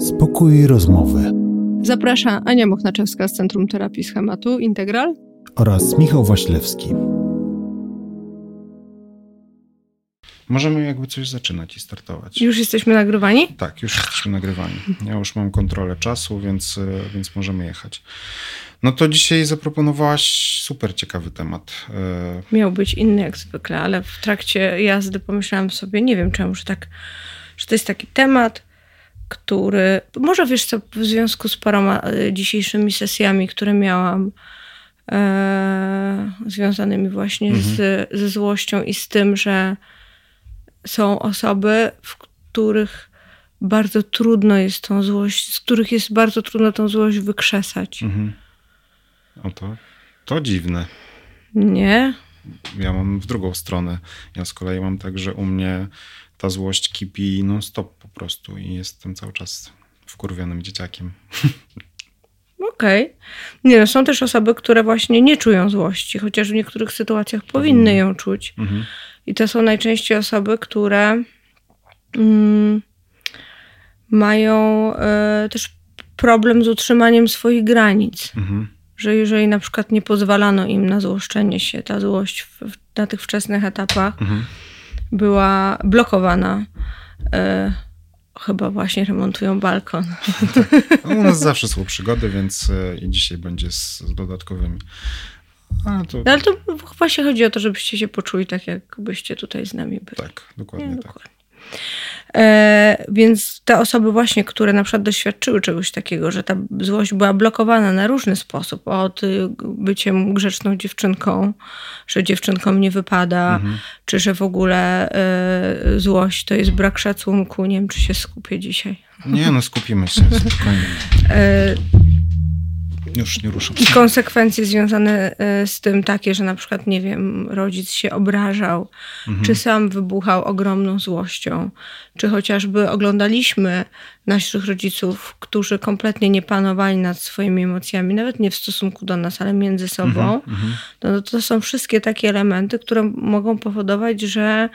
Spokój rozmowy. Zaprasza Ania Mochnaczewska z Centrum Terapii Schematu Integral oraz Michał Waślewski. Możemy jakby coś zaczynać i startować. Już jesteśmy nagrywani? Tak, już jesteśmy nagrywani. Ja już mam kontrolę czasu, więc, e, więc możemy jechać. No to dzisiaj zaproponowałaś super ciekawy temat. E, Miał być inny jak zwykle, ale w trakcie jazdy pomyślałam sobie, nie wiem czemu, że tak, że to jest taki temat, który, może wiesz co, w związku z paroma e, dzisiejszymi sesjami, które miałam, e, związanymi właśnie mhm. z, ze złością i z tym, że są osoby, w których bardzo trudno jest tą złość, z których jest bardzo trudno tą złość wykrzesać. Mhm. O to, to dziwne. Nie. Ja mam w drugą stronę. Ja z kolei mam tak, że u mnie ta złość kipi non-stop po prostu i jestem cały czas wkurwionym dzieciakiem. Okej. Okay. Nie, no, są też osoby, które właśnie nie czują złości, chociaż w niektórych sytuacjach powinny ją czuć. Mhm. I to są najczęściej osoby, które mm, mają y, też problem z utrzymaniem swoich granic. Mhm. Że jeżeli na przykład nie pozwalano im na złoszczenie się, ta złość w, na tych wczesnych etapach mhm. Była blokowana. Y, chyba właśnie remontują balkon. No, u nas zawsze są przygody, więc y, i dzisiaj będzie z, z dodatkowymi. A, to... No, ale to właśnie chodzi o to, żebyście się poczuli tak, jakbyście tutaj z nami byli. Tak, dokładnie Nie, tak. Dokładnie. E, więc te osoby właśnie, które na przykład doświadczyły czegoś takiego, że ta złość była blokowana na różny sposób, od y, byciem grzeczną dziewczynką, że dziewczynkom nie wypada, mhm. czy że w ogóle e, złość to jest brak szacunku. Nie wiem, czy się skupię dzisiaj. Nie, no skupimy się spokojnie. Już nie ruszam. I konsekwencje związane e, z tym takie, że na przykład, nie wiem, rodzic się obrażał, mhm. czy sam wybuchał ogromną złością, czy chociażby oglądaliśmy naszych rodziców, którzy kompletnie nie panowali nad swoimi emocjami, nawet nie w stosunku do nas, ale między sobą. Mhm. mhm. No, to są wszystkie takie elementy, które mogą powodować, że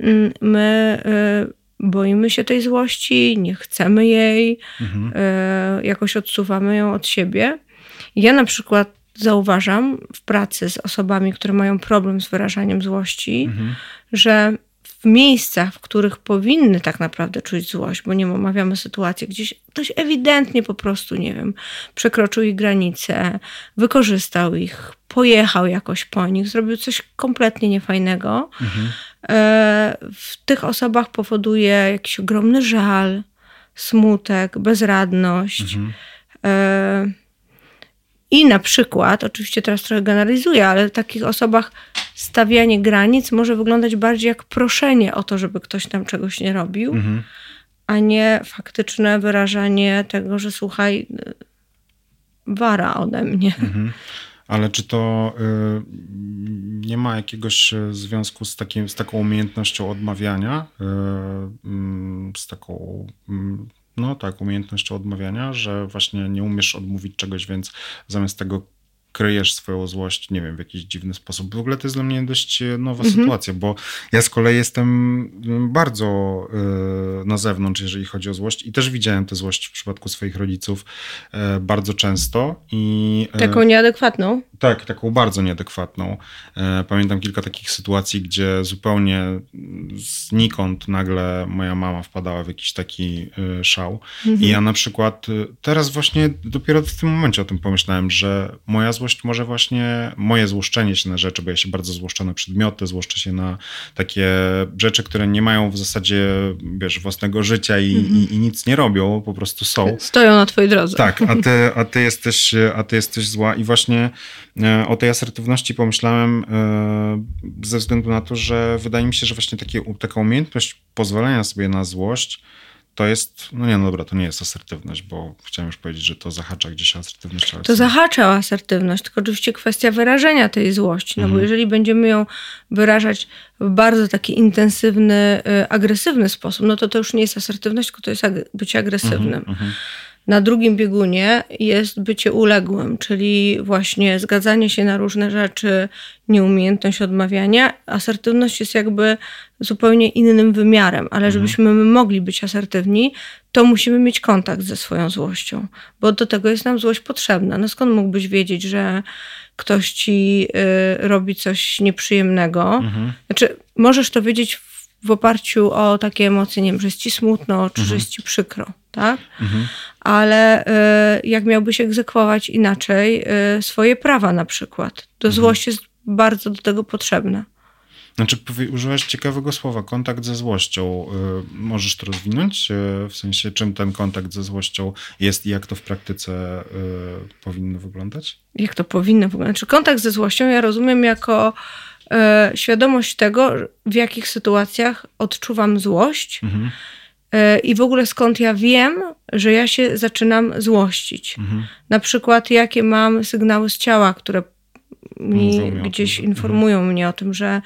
mm, my y, boimy się tej złości, nie chcemy jej, mhm. y, jakoś odsuwamy ją od siebie. Ja na przykład zauważam w pracy z osobami, które mają problem z wyrażaniem złości, mhm. że w miejscach, w których powinny tak naprawdę czuć złość, bo nie omawiamy sytuacji, gdzieś ktoś ewidentnie po prostu, nie wiem, przekroczył ich granice, wykorzystał ich, pojechał jakoś po nich, zrobił coś kompletnie niefajnego. Mhm. E, w tych osobach powoduje jakiś ogromny żal, smutek, bezradność. Mhm. E, I na przykład, oczywiście teraz trochę generalizuję, ale w takich osobach stawianie granic może wyglądać bardziej jak proszenie o to, żeby ktoś tam czegoś nie robił, mhm. a nie faktyczne wyrażanie tego, że słuchaj, wara ode mnie. Mhm. Ale czy to y, nie ma jakiegoś y, związku z, takim, z taką umiejętnością odmawiania, y, mm, z taką, mm, no tak, umiejętnością odmawiania, że właśnie nie umiesz odmówić czegoś, więc zamiast tego kryjesz swoją złość, nie wiem, w jakiś dziwny sposób. W ogóle to jest dla mnie dość e, nowa mhm. sytuacja, bo ja z kolei jestem mm, bardzo y, na zewnątrz, jeżeli chodzi o złość i też widziałem tę złość w przypadku swoich rodziców y, bardzo często. I, y, Taką nieadekwatną? Tak, taką bardzo nieadekwatną. Pamiętam kilka takich sytuacji, gdzie zupełnie znikąd nagle moja mama wpadała w jakiś taki szał. Mhm. I ja na przykład teraz właśnie dopiero w tym momencie o tym pomyślałem, że moja złość może właśnie moje złoszczenie się na rzeczy, bo ja się bardzo złoszczę na przedmioty, złoszczę się na takie rzeczy, które nie mają w zasadzie, wiesz, własnego życia i, -hmm. i, i nic nie robią, po prostu są. Stoją na twojej drodze. Tak, a ty, a ty, jesteś, a ty jesteś zła i właśnie e, o tej asertywności pomyślałem e, ze względu na to, że wydaje mi się, że właśnie takie, taka umiejętność pozwolenia sobie na złość to jest, no nie, no dobra, to nie jest asertywność, bo chciałem już powiedzieć, że to zahacza gdzieś asertywność. To zahacza o asertywność, tylko oczywiście kwestia wyrażenia tej złości, no mhm. bo jeżeli będziemy ją wyrażać w bardzo taki intensywny, y, agresywny sposób, no to to już nie jest asertywność, tylko to jest ag bycie agresywnym. Mhm, mhm. Na drugim biegunie jest bycie uległym, czyli właśnie zgadzanie się na różne rzeczy, nieumiejętność odmawiania. Asertywność jest jakby zupełnie innym wymiarem, ale mhm. żebyśmy mogli być asertywni, to musimy mieć kontakt ze swoją złością, bo do tego jest nam złość potrzebna. No skąd mógłbyś wiedzieć, że ktoś ci y, robi coś nieprzyjemnego? Mhm. Znaczy, możesz to wiedzieć w oparciu o takie emocje, nie wiem, że jest ci smutno, czy mhm. że jest ci przykro, tak? Mhm. Ale y, jak miałbyś egzekwować inaczej y, swoje prawa na przykład, to mhm. złość jest bardzo do tego potrzebna. Znaczy, używasz ciekawego słowa, kontakt ze złością. Y, możesz to rozwinąć? Y, w sensie, czym ten kontakt ze złością jest i jak to w praktyce y, powinno wyglądać? Jak to powinno wyglądać? Znaczy, kontakt ze złością ja rozumiem jako e, świadomość tego, w jakich sytuacjach odczuwam złość mhm. e, i w ogóle skąd ja wiem, że ja się zaczynam złościć. Mhm. Na przykład, jakie mam sygnały z ciała, które mi gdzieś tym, informują mhm. mnie o tym, że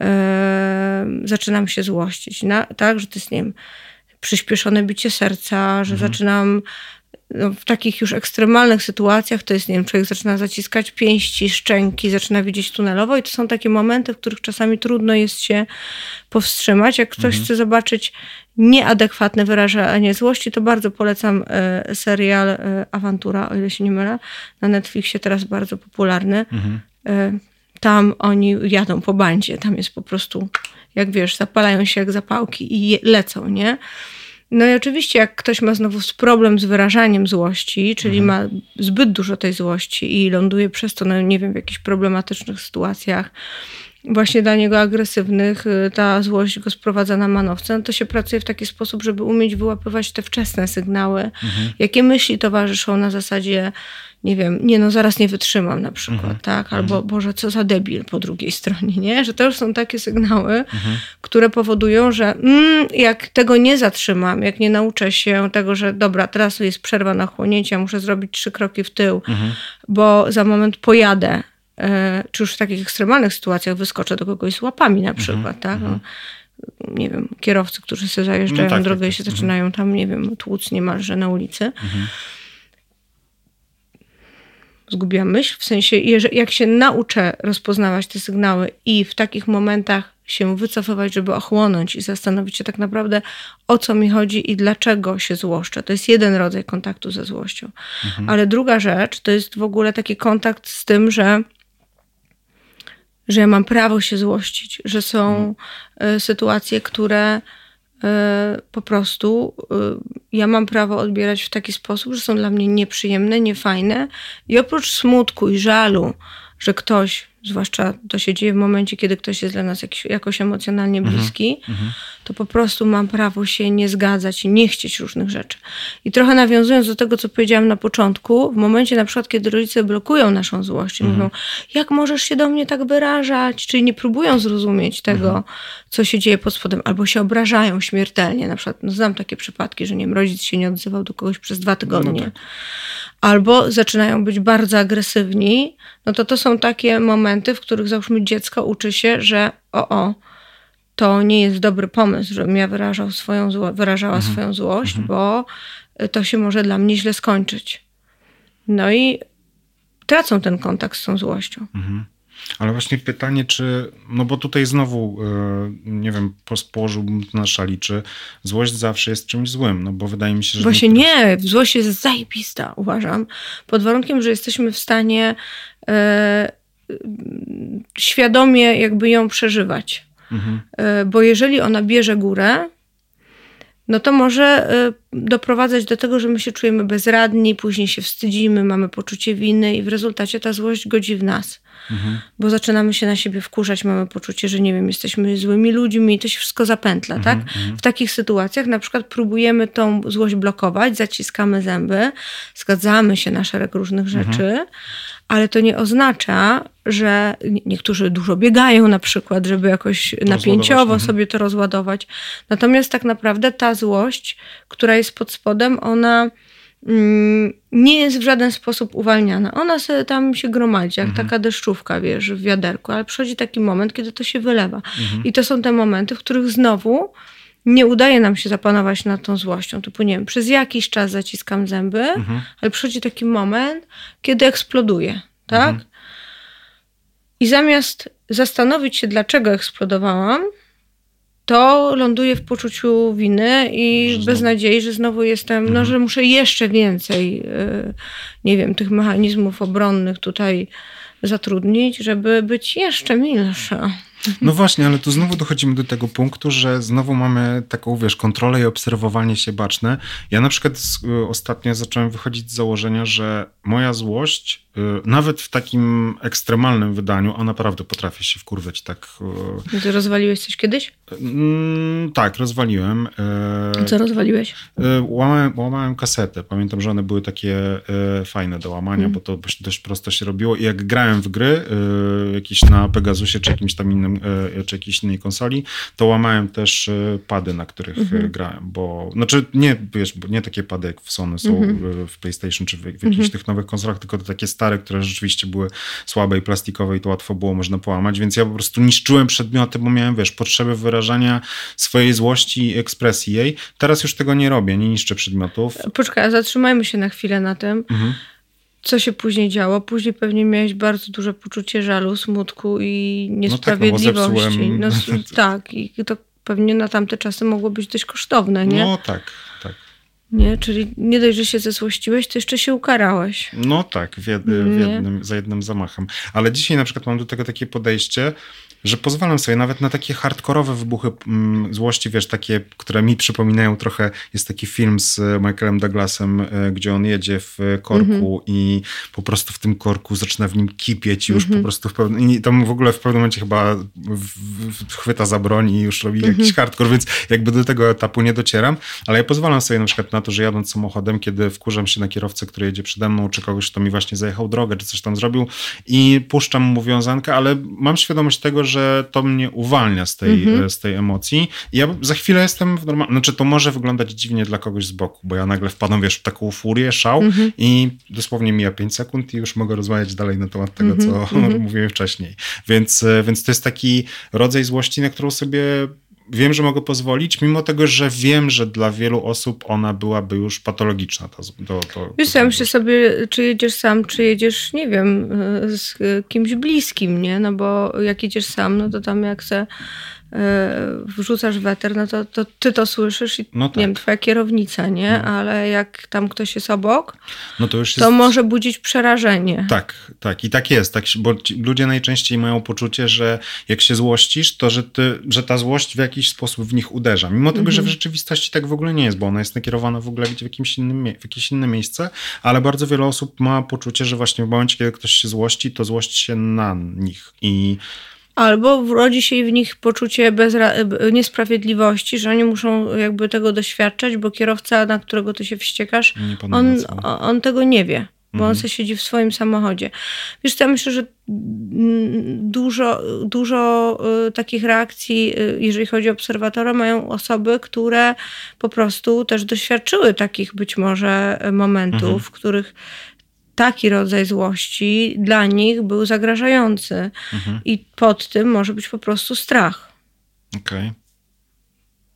e, zaczynam się złościć. Na, tak, że to jest, nie wiem, przyspieszone bicie serca, że mhm. zaczynam w takich już ekstremalnych sytuacjach to jest, nie wiem, człowiek zaczyna zaciskać pięści, szczęki, zaczyna widzieć tunelowo i to są takie momenty, w których czasami trudno jest się powstrzymać. Jak ktoś mhm. chce zobaczyć nieadekwatne wyrażanie złości, to bardzo polecam e, serial e, Awantura, o ile się nie mylę, na Netflixie teraz bardzo popularny. Mhm. E, tam oni jadą po bandzie, tam jest po prostu, jak wiesz, zapalają się jak zapałki i lecą, nie? No i oczywiście, jak ktoś ma znowu problem z wyrażaniem złości, czyli mhm. ma zbyt dużo tej złości i ląduje przez to, no nie wiem, w jakichś problematycznych sytuacjach, właśnie dla niego agresywnych, y, ta złość go sprowadza na manowce, no to się pracuje w taki sposób, żeby umieć wyłapywać te wczesne sygnały, mhm. jakie myśli towarzyszą na zasadzie nie wiem, nie no zaraz nie wytrzymam na przykład, mhm. tak? Albo mhm. Boże, co za debil po drugiej stronie, nie? Że to już są takie sygnały, mhm. które powodują, że mm, jak tego nie zatrzymam, jak nie nauczę się tego, że dobra, teraz jest przerwa na chłonięcie, muszę zrobić trzy kroki w tył, mhm. bo za moment pojadę, czy już w takich ekstremalnych sytuacjach wyskoczę do kogoś z łapami na mhm. przykład, tak? No, nie wiem, kierowcy, którzy sobie zajeżdżają no tak, drogę tak, i się tak. zaczynają tam, nie wiem, tłuc niemalże na ulicy zgubiłam myśl, w sensie, jak się nauczę rozpoznawać te sygnały i w takich momentach się wycofywać, żeby ochłonąć i zastanowić się tak naprawdę, o co mi chodzi i dlaczego się złoszczę. To jest jeden rodzaj kontaktu ze złością. Mhm. Ale druga rzecz to jest w ogóle taki kontakt z tym, że że ja mam prawo się złościć, że są mhm. sytuacje, które E, po prostu e, ja mam prawo odbierać w taki sposób, że są dla mnie nieprzyjemne, niefajne i oprócz smutku i żalu, że ktoś zwłaszcza to się dzieje w momencie, kiedy ktoś jest dla nas jakiś, jakoś emocjonalnie mhm, bliski, mm-hmm. to po prostu mam prawo się nie zgadzać i nie chcieć różnych rzeczy. I trochę nawiązując do tego, co powiedziałam na początku, w momencie na przykład, kiedy rodzice blokują naszą złość, mówią, jak możesz się do mnie tak wyrażać, czyli nie próbują zrozumieć tego, co się dzieje pod spodem, albo się obrażają śmiertelnie. Na przykład, no znam takie przypadki, że nie wiem, rodzic się nie odzywał do kogoś przez dwa tygodnie. No tak albo zaczynają być bardzo agresywni, no to to są takie momenty, w których załóżmy dziecko uczy się, że o, o, to nie jest dobry pomysł, żebym ja wyrażał swoją zło- wyrażała mhm. swoją złość, mhm. bo to się może dla mnie źle skończyć. No i tracą ten kontakt z tą złością. Mhm. Ale właśnie pytanie, czy, no bo tutaj znowu, e, nie wiem, położyłbym na szali, czy złość zawsze jest czymś złym, no bo wydaje mi się, że... Właśnie nie, złość jest zajebista, uważam, pod warunkiem, że jesteśmy w stanie e, świadomie jakby ją przeżywać. Mhm. E, bo jeżeli ona bierze górę, no to może y, doprowadzać do tego, że my się czujemy bezradni, później się wstydzimy, mamy poczucie winy i w rezultacie ta złość godzi w nas. Mhm. Bo zaczynamy się na siebie wkurzać, mamy poczucie, że nie wiem, jesteśmy złymi ludźmi i to się wszystko zapętla, mhm, tak? Mhm. W takich sytuacjach na przykład próbujemy tą złość blokować, zaciskamy zęby, zgadzamy się na szereg różnych mhm. rzeczy, ale to nie oznacza, że niektórzy dużo biegają na przykład, żeby jakoś napięciowo mhm. sobie to rozładować. Natomiast tak naprawdę ta złość, która jest pod spodem, ona mm, nie jest w żaden sposób uwalniana. Ona sobie tam się gromadzi, jak mhm. taka deszczówka, wiesz, w wiaderku, ale przychodzi taki moment, kiedy to się wylewa. Mhm. I to są te momenty, w których znowu nie udaje nam się zapanować nad tą złością. Typu, nie wiem, przez jakiś czas zaciskam zęby, Mhm. ale przychodzi taki moment, kiedy eksploduje, tak? Mhm. I zamiast zastanowić się, dlaczego eksplodowałam, to ląduję w poczuciu winy i Że beznadziei, że znowu jestem, no, że muszę jeszcze więcej, y, nie wiem, tych mechanizmów obronnych tutaj zatrudnić, żeby być jeszcze milsza. No właśnie, ale tu znowu dochodzimy do tego punktu, że znowu mamy taką, wiesz, kontrolę i obserwowanie się baczne. Ja na przykład y, ostatnio zacząłem wychodzić z założenia, że moja złość, nawet w takim ekstremalnym wydaniu, a naprawdę potrafię się wkurwać tak. y, Ty rozwaliłeś coś kiedyś? mm, tak, rozwaliłem. y, Co rozwaliłeś? Y, Łamałem, łamałem kasetę. Pamiętam, że one były takie y, fajne do łamania, Mhm. bo to dość, prosto się robiło. I jak grałem w gry, y, jakieś na Pegasusie, czy jakimś tam innym, y, czy jakiejś innej konsoli, to łamałem też y, pady, na których Mhm. y, grałem, bo, znaczy nie, wiesz, nie takie pady jak w Sony są y, w PlayStation, czy w, w jakichś tych nowych konsolach, tylko takie stare, które rzeczywiście były słabe i plastikowe i to łatwo było można połamać, więc ja po prostu niszczyłem przedmioty, bo miałem, wiesz, potrzebę wyrażania swojej złości i ekspresji jej. Teraz już tego nie robię, nie niszczę przedmiotów. Poczekaj, zatrzymajmy się na chwilę na tym, Mhm. co się później działo. Później pewnie miałeś bardzo duże poczucie żalu, smutku i tak, no niesprawiedliwości. zepsułem- No, s- tak, i to pewnie na tamte czasy mogło być dość kosztowne, nie? No tak, tak. Nie? Czyli nie dość, że się zesłościłeś, to jeszcze się ukarałeś. No tak, w jed, w Nie. jednym, za jednym zamachem. Ale dzisiaj na przykład mam do tego takie podejście, że pozwalam sobie nawet na takie hardkorowe wybuchy mm, złości, wiesz, takie, które mi przypominają trochę, jest taki film z e, Michaelem Douglasem, e, gdzie on jedzie w korku i po prostu w tym korku zaczyna w nim kipieć i już po prostu w pewnym, i tam w ogóle w pewnym momencie chyba w, w, chwyta za broń i już robi jakiś hardcore, więc jakby do tego etapu nie docieram, ale ja pozwalam sobie na przykład na to, że jadąc samochodem, kiedy wkurzam się na kierowcę, który jedzie przede mną, czy kogoś, kto mi właśnie zajechał drogę, czy coś tam zrobił i puszczam mu wiązankę, ale mam świadomość tego, że to mnie uwalnia z tej, Mhm. e, z tej emocji i ja za chwilę jestem w normalnym, znaczy to może wyglądać dziwnie dla kogoś z boku, bo ja nagle wpadam, wiesz, w taką furię, szał Mhm. i dosłownie mija 5 sekund i już mogę rozmawiać dalej na temat tego, Mhm, co mówiłem wcześniej. Więc, e, więc to jest taki rodzaj złości, na którą sobie wiem, że mogę pozwolić, mimo tego, że wiem, że dla wielu osób ona byłaby już patologiczna. To, to, to, Wiesz, ja myślę sobie, czy jedziesz sam, czy jedziesz, nie wiem, y, z kimś bliskim, nie? No bo jak jedziesz sam, no to tam jak se wrzucasz weter, no to, to ty to słyszysz i No tak. nie wiem, twoja kierownica, nie? Ale jak tam ktoś jest obok, no to już to jest... może budzić przerażenie. Tak, tak. I tak jest. Tak, bo ci, ludzie najczęściej mają poczucie, że jak się złościsz, to że, ty, że ta złość w jakiś sposób w nich uderza. Mimo tego, że w rzeczywistości tak w ogóle nie jest, bo ona jest nakierowana w ogóle gdzie w, jakimś innym, w jakieś inne miejsce, ale bardzo wiele osób ma poczucie, że właśnie w momencie, kiedy ktoś się złości, to złość się na nich. I Albo rodzi się w nich poczucie bezra- niesprawiedliwości, że oni muszą jakby tego doświadczać, bo kierowca, na którego ty się wściekasz, on, on tego nie wie, bo Mhm. on sobie siedzi w swoim samochodzie. Wiesz, co, ja myślę, że dużo, dużo y, takich reakcji, y, jeżeli chodzi o obserwatora, mają osoby, które po prostu też doświadczyły takich być może momentów, Mhm. w których taki rodzaj złości dla nich był zagrażający. Mhm. I pod tym może być po prostu strach. okej.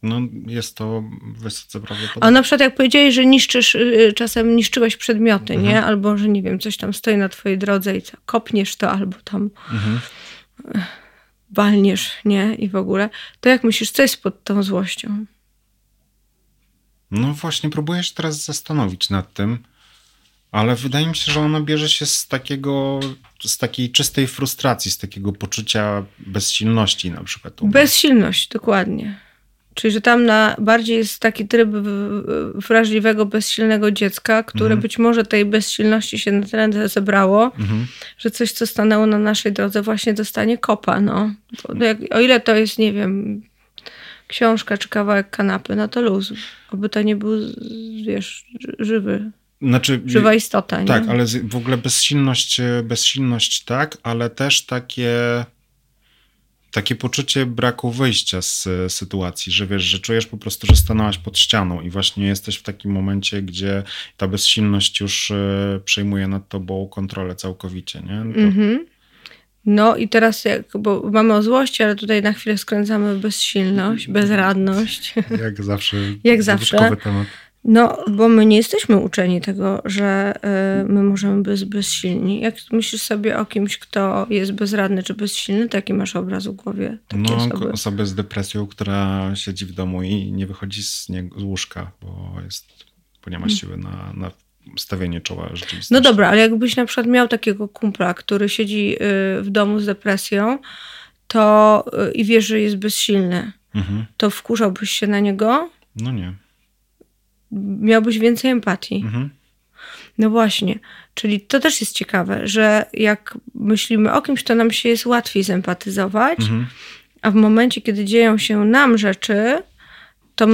No jest to wysoce A prawdopodobne. na przykład jak powiedziałeś, że niszczysz, y, czasem niszczyłeś przedmioty, Mhm. nie? Albo, że nie wiem, coś tam stoi na twojej drodze i co, kopniesz to, albo tam Mhm. walniesz, nie? I w ogóle. To jak myślisz, co jest pod tą złością? No właśnie, próbuję się teraz zastanowić nad tym, ale wydaje mi się, że ona bierze się z takiego, z takiej czystej frustracji, z takiego poczucia bezsilności na przykład. Bezsilność, dokładnie. Czyli, że tam na, bardziej jest taki tryb wrażliwego, bezsilnego dziecka, które Mhm. być może tej bezsilności się na tyle zebrało, Mhm. że coś, co stanęło na naszej drodze, właśnie dostanie kopa, no. Jak, o ile to jest, nie wiem, książka czy kawałek kanapy, no to luz. Oby to nie był, wiesz, ży- żywy, Znaczy, żywa istota, nie? tak, ale w ogóle bezsilność, e, bezsilność tak, ale też takie takie poczucie braku wyjścia z e, sytuacji, że wiesz, że czujesz po prostu, że stanęłaś pod ścianą i właśnie jesteś w takim momencie, gdzie ta bezsilność już przejmuje nad tobą kontrolę całkowicie, nie? To, Mhm. No i teraz, jak, bo mamy o złości, ale tutaj na chwilę skręcamy bezsilność, bezradność. Jak zawsze. Jak zawsze. Temat. No, bo my nie jesteśmy uczeni tego, że y, my możemy być bezsilni. Jak myślisz sobie o kimś, kto jest bezradny czy bezsilny, to jaki masz obraz w głowie? No, osoby? osobę z depresją, która siedzi w domu i nie wychodzi z, nie, z łóżka, bo, jest, bo nie ma hmm. siły na, na stawienie czoła rzeczywistości. No dobra, ale jakbyś na przykład miał takiego kumpla, który siedzi y, w domu z depresją to y, i wiesz, że jest bezsilny, mhm. to wkurzałbyś się na niego? No nie miałbyś więcej empatii. Mhm. No właśnie, czyli to też jest ciekawe, że jak myślimy o kimś, to nam się jest łatwiej zempatyzować, mhm. a w momencie, kiedy dzieją się nam rzeczy, to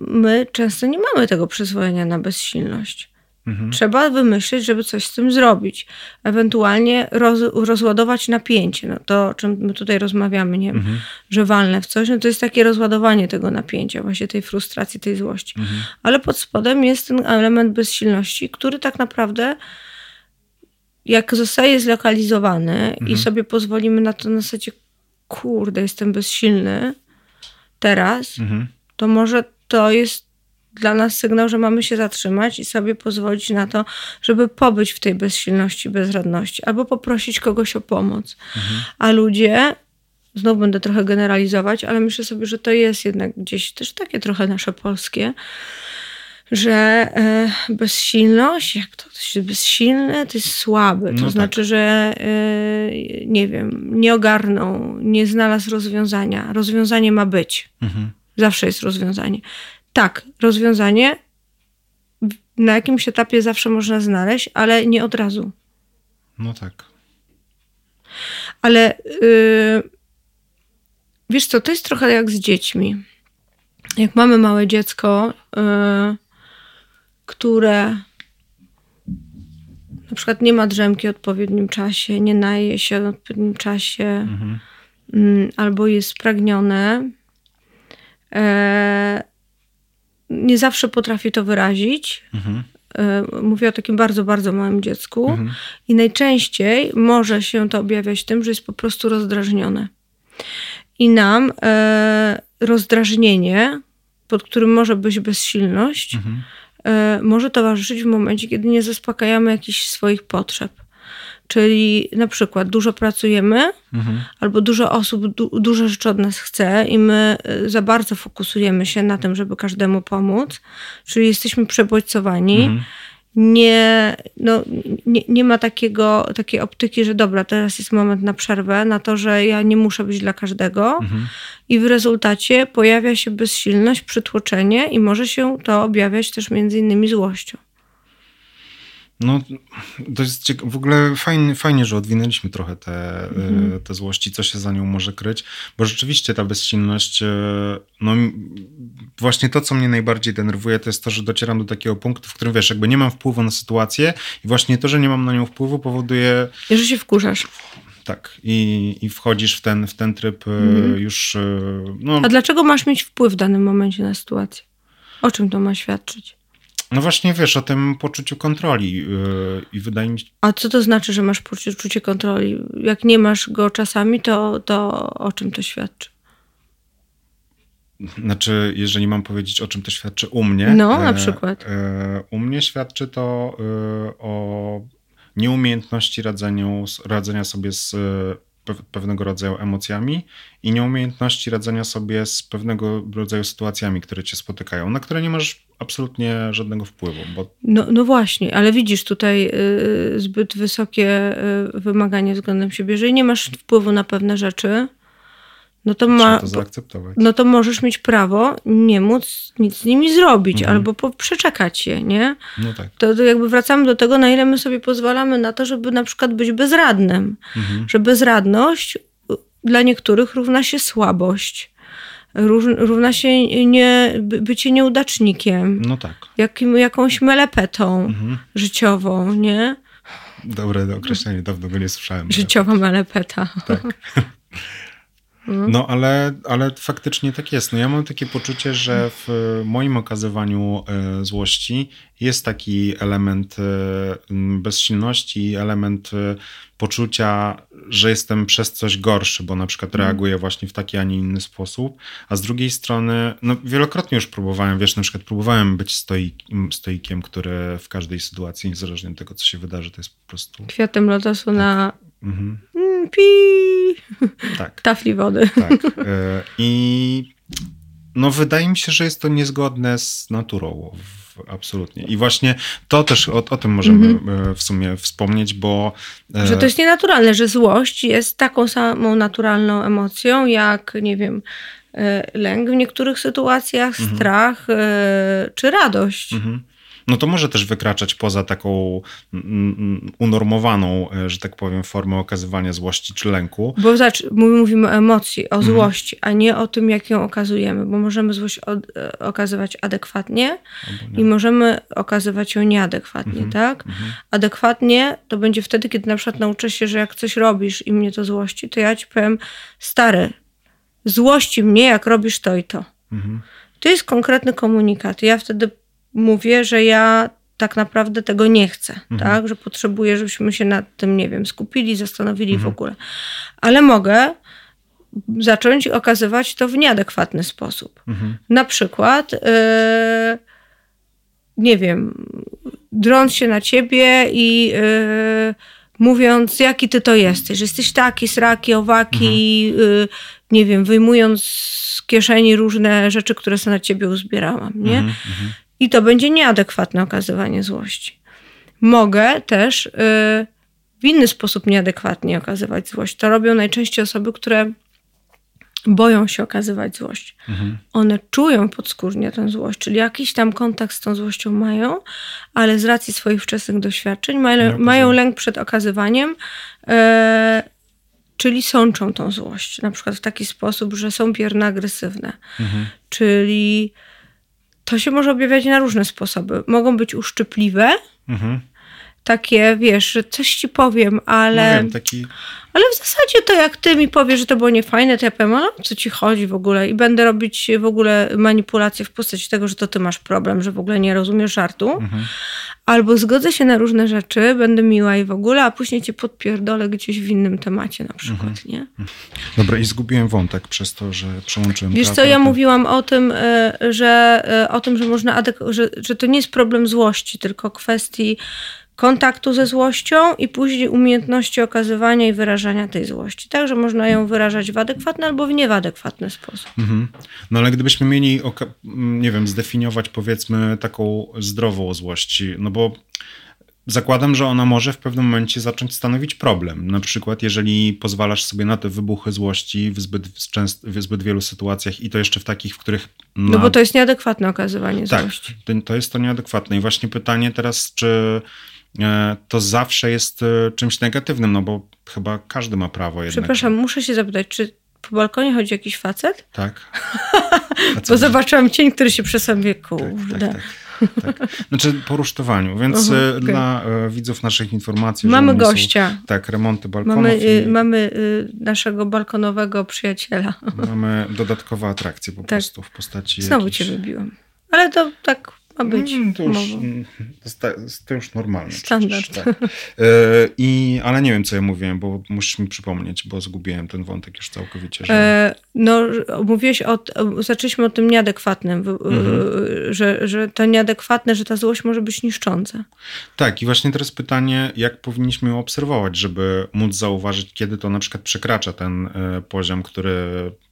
my często nie mamy tego przyzwolenia na bezsilność. Mhm. Trzeba wymyślić, żeby coś z tym zrobić. Ewentualnie roz, rozładować napięcie. No to, o czym my tutaj rozmawiamy, nie mhm. że walne w coś, no to jest takie rozładowanie tego napięcia, właśnie tej frustracji, tej złości. Mhm. Ale pod spodem jest ten element bezsilności, który tak naprawdę jak zostaje zlokalizowany i mhm. sobie pozwolimy na to na zasadzie kurde, jestem bezsilny teraz, mhm. to może to jest dla nas sygnał, że mamy się zatrzymać i sobie pozwolić na to, żeby pobyć w tej bezsilności, bezradności, albo poprosić kogoś o pomoc. Mhm. A ludzie, znowu będę trochę generalizować, ale myślę sobie, że to jest jednak gdzieś też takie trochę nasze polskie, że e, bezsilność, jak to ktoś jest bezsilny, to jest słaby. To no tak. znaczy, tak. że e, nie wiem, nie ogarnął, nie znalazł rozwiązania. Rozwiązanie ma być. Mhm. Zawsze jest rozwiązanie tak, rozwiązanie na jakimś etapie zawsze można znaleźć, ale nie od razu. No tak. Ale yy, wiesz co, to jest trochę jak z dziećmi. Jak mamy małe dziecko, yy, które na przykład nie ma drzemki w odpowiednim czasie, nie naje się w odpowiednim czasie, mhm. yy, albo jest spragnione, yy, nie zawsze potrafi to wyrazić. Mhm. E, mówię o takim bardzo, bardzo małym dziecku. Mhm. I najczęściej może się to objawiać tym, że jest po prostu rozdrażnione. I nam e, rozdrażnienie, pod którym może być bezsilność, mhm. e, może towarzyszyć w momencie, kiedy nie zaspokajamy jakichś swoich potrzeb. Czyli na przykład dużo pracujemy, mhm. albo dużo osób du dużo rzeczy od nas chce i my y, za bardzo fokusujemy się na tym, żeby każdemu pomóc, czyli jesteśmy przebodźcowani. Mhm. Nie, no, nie, nie ma takiego, takiej optyki, że dobra, teraz jest moment na przerwę, na to, że ja nie muszę być dla każdego, mhm. i w rezultacie pojawia się bezsilność, przytłoczenie, i może się to objawiać też między innymi złością. No, to jest cieka- w ogóle fajnie, fajnie, że odwinęliśmy trochę te, mhm. te złości, co się za nią może kryć, bo rzeczywiście ta bezsilność, e, no właśnie to, co mnie najbardziej denerwuje, to jest to, że docieram do takiego punktu, w którym wiesz, jakby nie mam wpływu na sytuację i właśnie to, że nie mam na nią wpływu powoduje... I że się wkurzasz. Tak, i, i wchodzisz w ten, w ten tryb mhm. już... E, no... A dlaczego masz mieć wpływ w danym momencie na sytuację? O czym to ma świadczyć? No właśnie wiesz o tym poczuciu kontroli yy, i wydaje mi się... A co to znaczy, że masz poczucie kontroli? Jak nie masz go czasami, to, to o czym to świadczy? Znaczy, jeżeli mam powiedzieć, o czym to świadczy u mnie. No, na e, przykład. E, u mnie świadczy to e, o nieumiejętności radzeniu, radzenia sobie z pewnego rodzaju emocjami i nieumiejętności radzenia sobie z pewnego rodzaju sytuacjami, które cię spotykają, na które nie masz absolutnie żadnego wpływu. Bo... No, no właśnie, ale widzisz tutaj y, zbyt wysokie y, wymagania względem siebie. Jeżeli nie masz wpływu na pewne rzeczy, no to, ma, to zaakceptować. no to możesz mieć prawo nie móc nic z nimi zrobić mhm. albo po, przeczekać je, nie? No tak. To, to, jakby wracamy do tego, na ile my sobie pozwalamy na to, żeby na przykład być bezradnym. Mhm. Że bezradność dla niektórych równa się słabość. Równa się nie, bycie nieudacznikiem. No tak. Jakim, jakąś melepetą mhm. życiową, nie? Dobre określenie, dawno go nie słyszałem. Życiowa melepeta. Tak. Mhm. No ale, ale faktycznie tak jest. No ja mam takie poczucie, że w moim okazywaniu e, złości jest taki element e, bezsilności, element e, poczucia, że jestem przez coś gorszy, bo na przykład reaguję właśnie w taki, a nie inny sposób. A z drugiej strony, no wielokrotnie już próbowałem, wiesz, na przykład próbowałem być stoik, stoikiem, który w każdej sytuacji, niezależnie od tego, co się wydarzy, to jest po prostu... Kwiatem lotosu na Mhm, pi tak. tafli wody. Tak. E, I no wydaje mi się, że jest to niezgodne z naturą. Absolutnie. I właśnie to też o, o tym możemy e, w sumie wspomnieć, bo. e, Mhm. Że to jest nienaturalne, że złość jest taką samą naturalną emocją, jak, nie wiem, lęk w niektórych sytuacjach, strach e, czy radość. Mhm. No to może też wykraczać poza taką mm, mm, unormowaną, e, że tak powiem, formę okazywania złości czy lęku. Bo zobacz, my mówimy o emocji, Mhm. o złości, a nie o tym, jak ją okazujemy, bo możemy złość od, e, okazywać adekwatnie i możemy okazywać ją nieadekwatnie, Mhm. tak? Adekwatnie to będzie wtedy, kiedy na przykład nauczę się, że jak coś robisz i mnie to złości, to ja ci powiem, stary, złości mnie, jak robisz to i to. Mhm. To jest konkretny komunikat. Ja wtedy mówię, że ja tak naprawdę tego nie chcę, tak? Że potrzebuję, żebyśmy się nad tym, nie wiem, skupili, zastanowili w ogóle. Ale mogę zacząć okazywać to w nieadekwatny sposób. Mhm. Na przykład, yy, nie wiem, drąc się na ciebie i yy, mówiąc, jaki ty to jesteś, że jesteś taki, sraki, owaki, yy, nie wiem, wyjmując z kieszeni różne rzeczy, które sobie na ciebie uzbierałam, nie? I to będzie nieadekwatne okazywanie złości. Mogę też yy, w inny sposób nieadekwatnie okazywać złość. To robią najczęściej osoby, które boją się okazywać złość. Mhm. One czują podskórnie tę złość, czyli jakiś tam kontakt z tą złością mają, ale z racji swoich wczesnych doświadczeń mają, mają lęk przed okazywaniem, e, czyli sączą tą złość. Na przykład w taki sposób, że są bierne agresywne. Mhm. Czyli to się może objawiać na różne sposoby. Mogą być uszczypliwe, Mhm. takie, wiesz, że coś ci powiem, No ale, wiem, taki ale w zasadzie to jak ty mi powiesz, że to było niefajne, to ja powiem, ale o co ci chodzi w ogóle? I będę robić w ogóle manipulację w postaci tego, że to ty masz problem, że w ogóle nie rozumiesz żartu. Mhm. Albo zgodzę się na różne rzeczy, będę miła i w ogóle, a później cię podpierdolę gdzieś w innym temacie na przykład, Mhm. nie? Dobra, i zgubiłem wątek przez to, że przełączyłem Wiesz co, ja mówiłam o tym, e, że, e, o tym, że można że, że to nie jest problem złości, tylko kwestii kontaktu ze złością i później umiejętności okazywania i wyrażania tej złości. Także można ją wyrażać w adekwatny albo w nieadekwatny sposób. Mhm. No ale gdybyśmy mieli, nie wiem, zdefiniować powiedzmy taką zdrową złość, no bo zakładam, że ona może w pewnym momencie zacząć stanowić problem. Na przykład, jeżeli pozwalasz sobie na te wybuchy złości w zbyt, częst, w zbyt wielu sytuacjach i to jeszcze w takich, w których... No na- bo to jest nieadekwatne okazywanie tak, złości. to, to jest to nieadekwatne. I właśnie pytanie teraz, czy to zawsze jest e, czymś negatywnym, no bo chyba każdy ma prawo jednak. Przepraszam, muszę się zapytać, czy po balkonie chodzi jakiś facet? Tak. Bo zobaczyłam cień, który się przesąbie, kurde. Tak, tak, tak. Znaczy po rusztowaniu, więc Mhm, e, okej. dla e, widzów naszych informacji, Mamy gościa. Są, tak, remonty balkonów Mamy, i y, mamy y, naszego balkonowego przyjaciela. mamy dodatkowe atrakcje po prostu w postaci Znowu cię wybiłam. Ale to tak ma być. Mm, to, już, mm, to, już normalne. Standard. przecież, Tak. E, I, ale nie wiem, co ja mówiłem, bo musisz mi przypomnieć, bo zgubiłem ten wątek już całkowicie. Że... E, no, mówiłeś o, zaczęliśmy o tym nieadekwatnym, Mhm. że, że to nieadekwatne, że ta złość może być niszcząca. Tak, i właśnie teraz pytanie, jak powinniśmy ją obserwować, żeby móc zauważyć, kiedy to na przykład przekracza ten e, poziom, który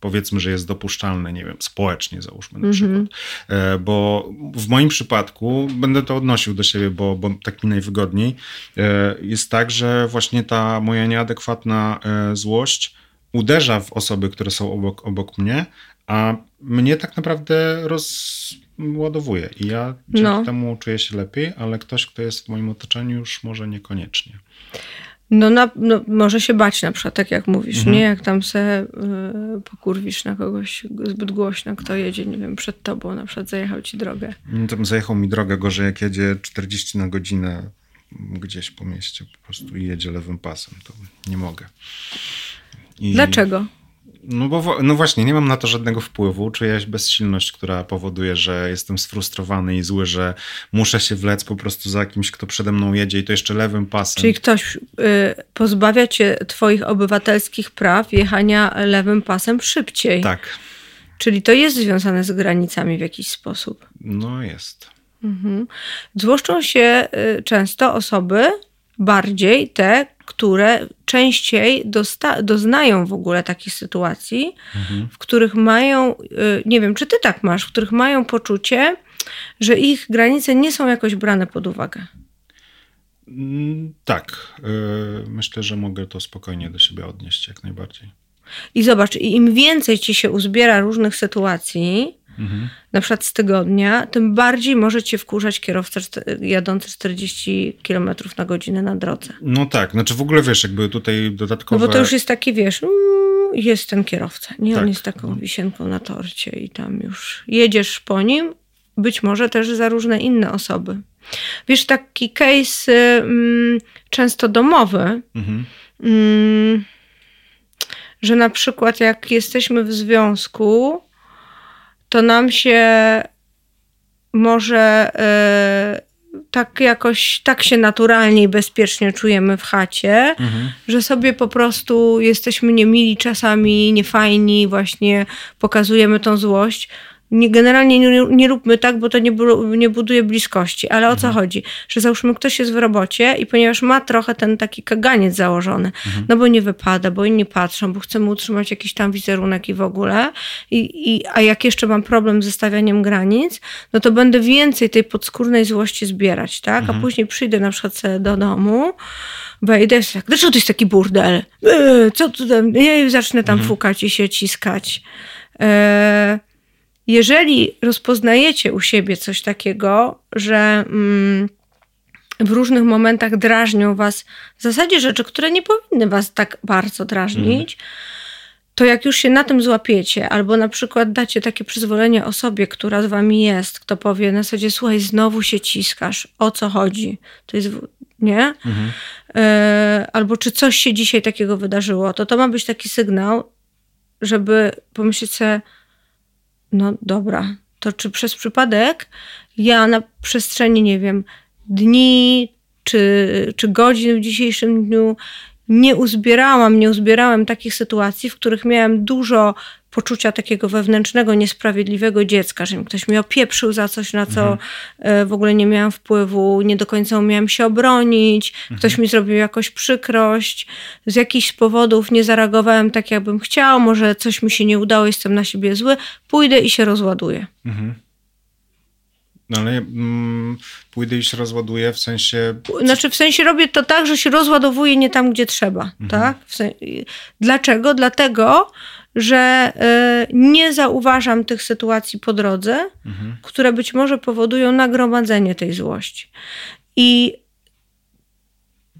powiedzmy, że jest dopuszczalny, nie wiem, społecznie załóżmy na przykład. E, bo w moim przypadku, będę to odnosił do siebie, bo, bo tak mi najwygodniej, e, jest tak, że właśnie ta moja nieadekwatna e, złość uderza w osoby, które są obok, obok mnie, a mnie tak naprawdę rozładowuje. I ja dzięki No. temu czuję się lepiej, ale ktoś, kto jest w moim otoczeniu, już może niekoniecznie. No, na, no może się bać na przykład, tak jak mówisz, Mhm. nie? Jak tam se y, pokurwisz na kogoś zbyt głośno, kto jedzie, nie wiem, przed tobą, na przykład zajechał ci drogę. Tam zajechał mi drogę gorzej, jak jedzie 40 na godzinę gdzieś po mieście po prostu i jedzie lewym pasem. To nie mogę. I, Dlaczego? No bo no właśnie, nie mam na to żadnego wpływu. Czyjaś bezsilność, która powoduje, że jestem sfrustrowany i zły, że muszę się wlec po prostu za kimś, kto przede mną jedzie i to jeszcze lewym pasem. Czyli ktoś y, pozbawia cię twoich obywatelskich praw jechania lewym pasem szybciej. Tak. Czyli to jest związane z granicami w jakiś sposób. No jest. Mhm. Złoszczą się y, często osoby, bardziej te, które częściej dosta- doznają w ogóle takich sytuacji, mhm. w których mają, y, nie wiem, czy ty tak masz, w których mają poczucie, że ich granice nie są jakoś brane pod uwagę. Mm, tak. Y, myślę, że mogę to spokojnie do siebie odnieść jak najbardziej. I zobacz, im więcej ci się uzbiera różnych sytuacji, mhm. na przykład z tygodnia, tym bardziej może cię wkurzać kierowca jadący 40 km na godzinę na drodze. No tak, znaczy w ogóle wiesz, jakby tutaj dodatkowo. No bo to już jest taki, wiesz, mm, jest ten kierowca, nie? Tak. On jest taką wisienką na torcie i tam już jedziesz po nim, być może też za różne inne osoby. Wiesz, taki case mm, często domowy, mhm. mm, że na przykład jak jesteśmy w związku, to nam się może yy, tak jakoś, tak się naturalnie i bezpiecznie czujemy w chacie, mhm. że sobie po prostu jesteśmy niemili czasami, niefajni, właśnie pokazujemy tą złość nie, generalnie nie, nie, róbmy tak, bo to nie, nie buduje bliskości. Ale o co mhm. chodzi? Że załóżmy, ktoś jest w robocie i ponieważ ma trochę ten taki kaganiec założony, mhm. no bo nie wypada, bo inni patrzą, bo chcemy utrzymać jakiś tam wizerunek i w ogóle, I, i, a jak jeszcze mam problem ze stawianiem granic, no to będę więcej tej podskórnej złości zbierać, tak? Mhm. A później przyjdę na przykład do domu, wejdę, tak, dlaczego to jest taki burdel? Yy, co tu tam? Ja zacznę tam mhm. fukać i się ciskać. Yy, jeżeli rozpoznajecie u siebie coś takiego, że mm, w różnych momentach drażnią was w zasadzie rzeczy, które nie powinny was tak bardzo drażnić, mm. to jak już się na tym złapiecie, albo na przykład dacie takie przyzwolenie osobie, która z wami jest, kto powie na zasadzie, słuchaj, znowu się ciskasz, o co chodzi? To jest, nie? Mm. E, albo czy coś się dzisiaj takiego wydarzyło, to to ma być taki sygnał, żeby pomyśleć sobie, no dobra, to czy przez przypadek ja na przestrzeni, nie wiem, dni czy, czy godzin w dzisiejszym dniu nie uzbierałam, nie uzbierałem takich sytuacji, w których miałem dużo poczucia takiego wewnętrznego, niesprawiedliwego dziecka, że ktoś mnie opieprzył za coś, na co mhm. E, w ogóle nie miałam wpływu, nie do końca umiałam się obronić, mhm. ktoś mi zrobił jakoś przykrość, z jakichś powodów nie zareagowałem tak, jakbym chciał, może coś mi się nie udało, jestem na siebie zły, pójdę i się rozładuję. Mhm. No ale mm, pójdę i się rozładuję w sensie. Znaczy, w sensie robię to tak, że się rozładowuję nie tam, gdzie trzeba. Mhm. Tak? Dlaczego? Dlatego, że y, nie zauważam tych sytuacji po drodze, mhm. które być może powodują nagromadzenie tej złości. I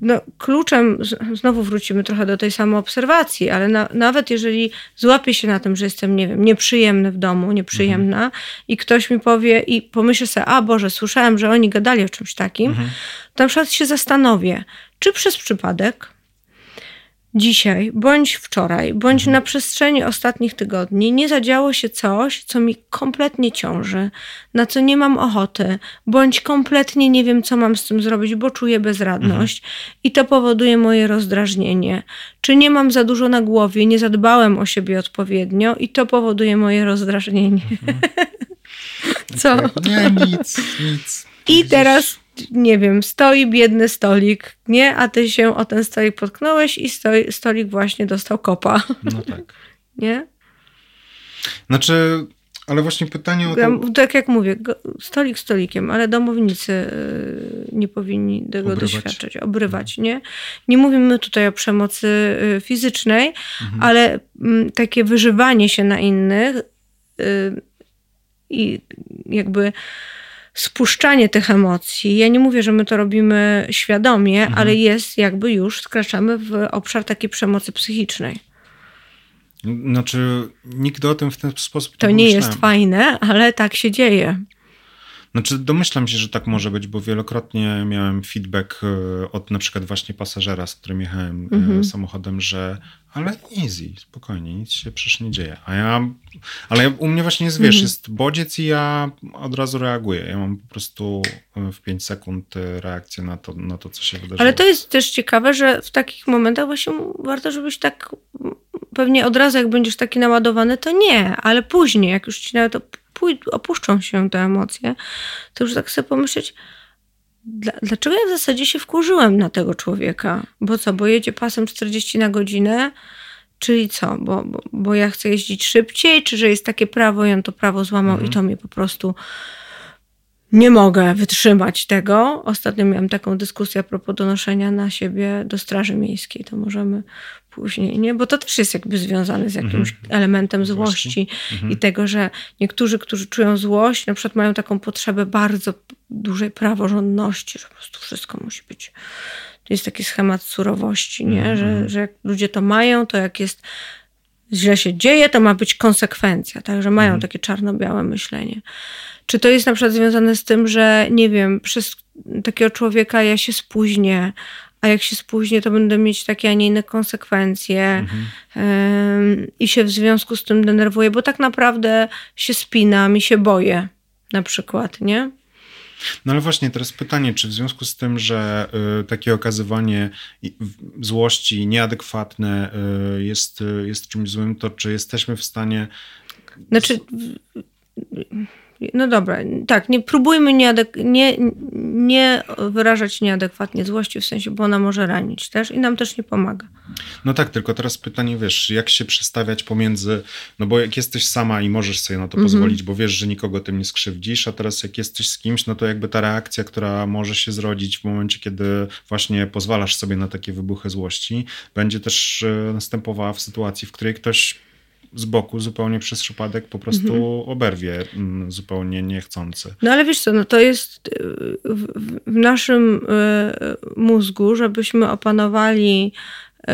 no, kluczem, znowu wrócimy trochę do tej samoobserwacji, ale na, nawet jeżeli złapię się na tym, że jestem, nie wiem, nieprzyjemny w domu, nieprzyjemna mhm. i ktoś mi powie i pomyślę sobie, a Boże, słyszałem, że oni gadali o czymś takim, mhm. to na przykład się zastanowię, czy przez przypadek dzisiaj, bądź wczoraj, bądź mhm. na przestrzeni ostatnich tygodni nie zadziało się coś, co mi kompletnie ciąży, na co nie mam ochoty, bądź kompletnie nie wiem, co mam z tym zrobić, bo czuję bezradność mhm. i to powoduje moje rozdrażnienie. Czy nie mam za dużo na głowie, nie zadbałem o siebie odpowiednio i to powoduje moje rozdrażnienie. Mhm. co? Nie, nic, nic. I teraz nie wiem, stoi biedny stolik, nie? A ty się o ten stolik potknąłeś i stoi, stolik właśnie dostał kopa. No tak. nie? Znaczy, ale właśnie pytanie o to... Tak jak mówię, stolik stolikiem, ale domownicy y, nie powinni tego obrywać. doświadczać, obrywać, mhm. nie? Nie mówimy tutaj o przemocy y, fizycznej, mhm. ale mm, takie wyżywanie się na innych y, i jakby spuszczanie tych emocji. Ja nie mówię, że my to robimy świadomie, mhm. ale jest jakby już skraczamy w obszar takiej przemocy psychicznej. Znaczy, nigdy o tym w ten sposób to nie, nie jest fajne, ale tak się dzieje. Znaczy domyślam się, że tak może być, bo wielokrotnie miałem feedback e, od na przykład właśnie pasażera, z którym jechałem e, mhm. samochodem, że ale easy, spokojnie, nic się przecież nie dzieje. A ja, ale u mnie właśnie jest, wiesz, mhm. jest bodziec i ja od razu reaguję. Ja mam po prostu e, w 5 sekund reakcję na to, na to, co się wydarzyło. Ale to jest też ciekawe, że w takich momentach właśnie warto, żebyś tak pewnie od razu, jak będziesz taki naładowany, to nie, ale później, jak już ci nawet opuszczą się te emocje, to już tak sobie pomyśleć, dlaczego ja w zasadzie się wkurzyłem na tego człowieka? Bo co, bo jedzie pasem 40 na godzinę, czyli co? Bo, bo, bo ja chcę jeździć szybciej, czy że jest takie prawo i on to prawo złamał mhm. i to mnie po prostu nie mogę wytrzymać tego. Ostatnio miałam taką dyskusję a propos donoszenia na siebie do Straży Miejskiej. To możemy później, nie? Bo to też jest jakby związane z jakimś mhm. elementem złości mhm. i tego, że niektórzy, którzy czują złość, na przykład mają taką potrzebę bardzo dużej praworządności, że po prostu wszystko musi być. To jest taki schemat surowości, nie? Mhm. Że, że jak ludzie to mają, to jak jest źle się dzieje, to ma być konsekwencja. Także mają takie czarno-białe myślenie. Czy to jest na przykład związane z tym, że nie wiem, przez takiego człowieka ja się spóźnię, a jak się spóźnię, to będę mieć takie, a nie inne konsekwencje mhm. i się w związku z tym denerwuję, bo tak naprawdę się spinam i się boję na przykład, nie? No ale właśnie teraz pytanie, czy w związku z tym, że y, takie okazywanie złości nieadekwatne y, jest, y, jest czymś złym, to czy jesteśmy w stanie. Znaczy. No dobra, tak, nie próbujmy nieadek- nie, nie wyrażać nieadekwatnie złości, w sensie, bo ona może ranić też i nam też nie pomaga. No tak, tylko teraz pytanie, wiesz, jak się przestawiać pomiędzy, no bo jak jesteś sama i możesz sobie na to mhm. pozwolić, bo wiesz, że nikogo tym nie skrzywdzisz, a teraz jak jesteś z kimś, no to jakby ta reakcja, która może się zrodzić w momencie, kiedy właśnie pozwalasz sobie na takie wybuchy złości, będzie też e, następowała w sytuacji, w której ktoś z boku zupełnie przez przypadek po prostu mhm. oberwie mm, zupełnie niechcący. No ale wiesz co, no to jest y, w, naszym y, mózgu, żebyśmy opanowali y,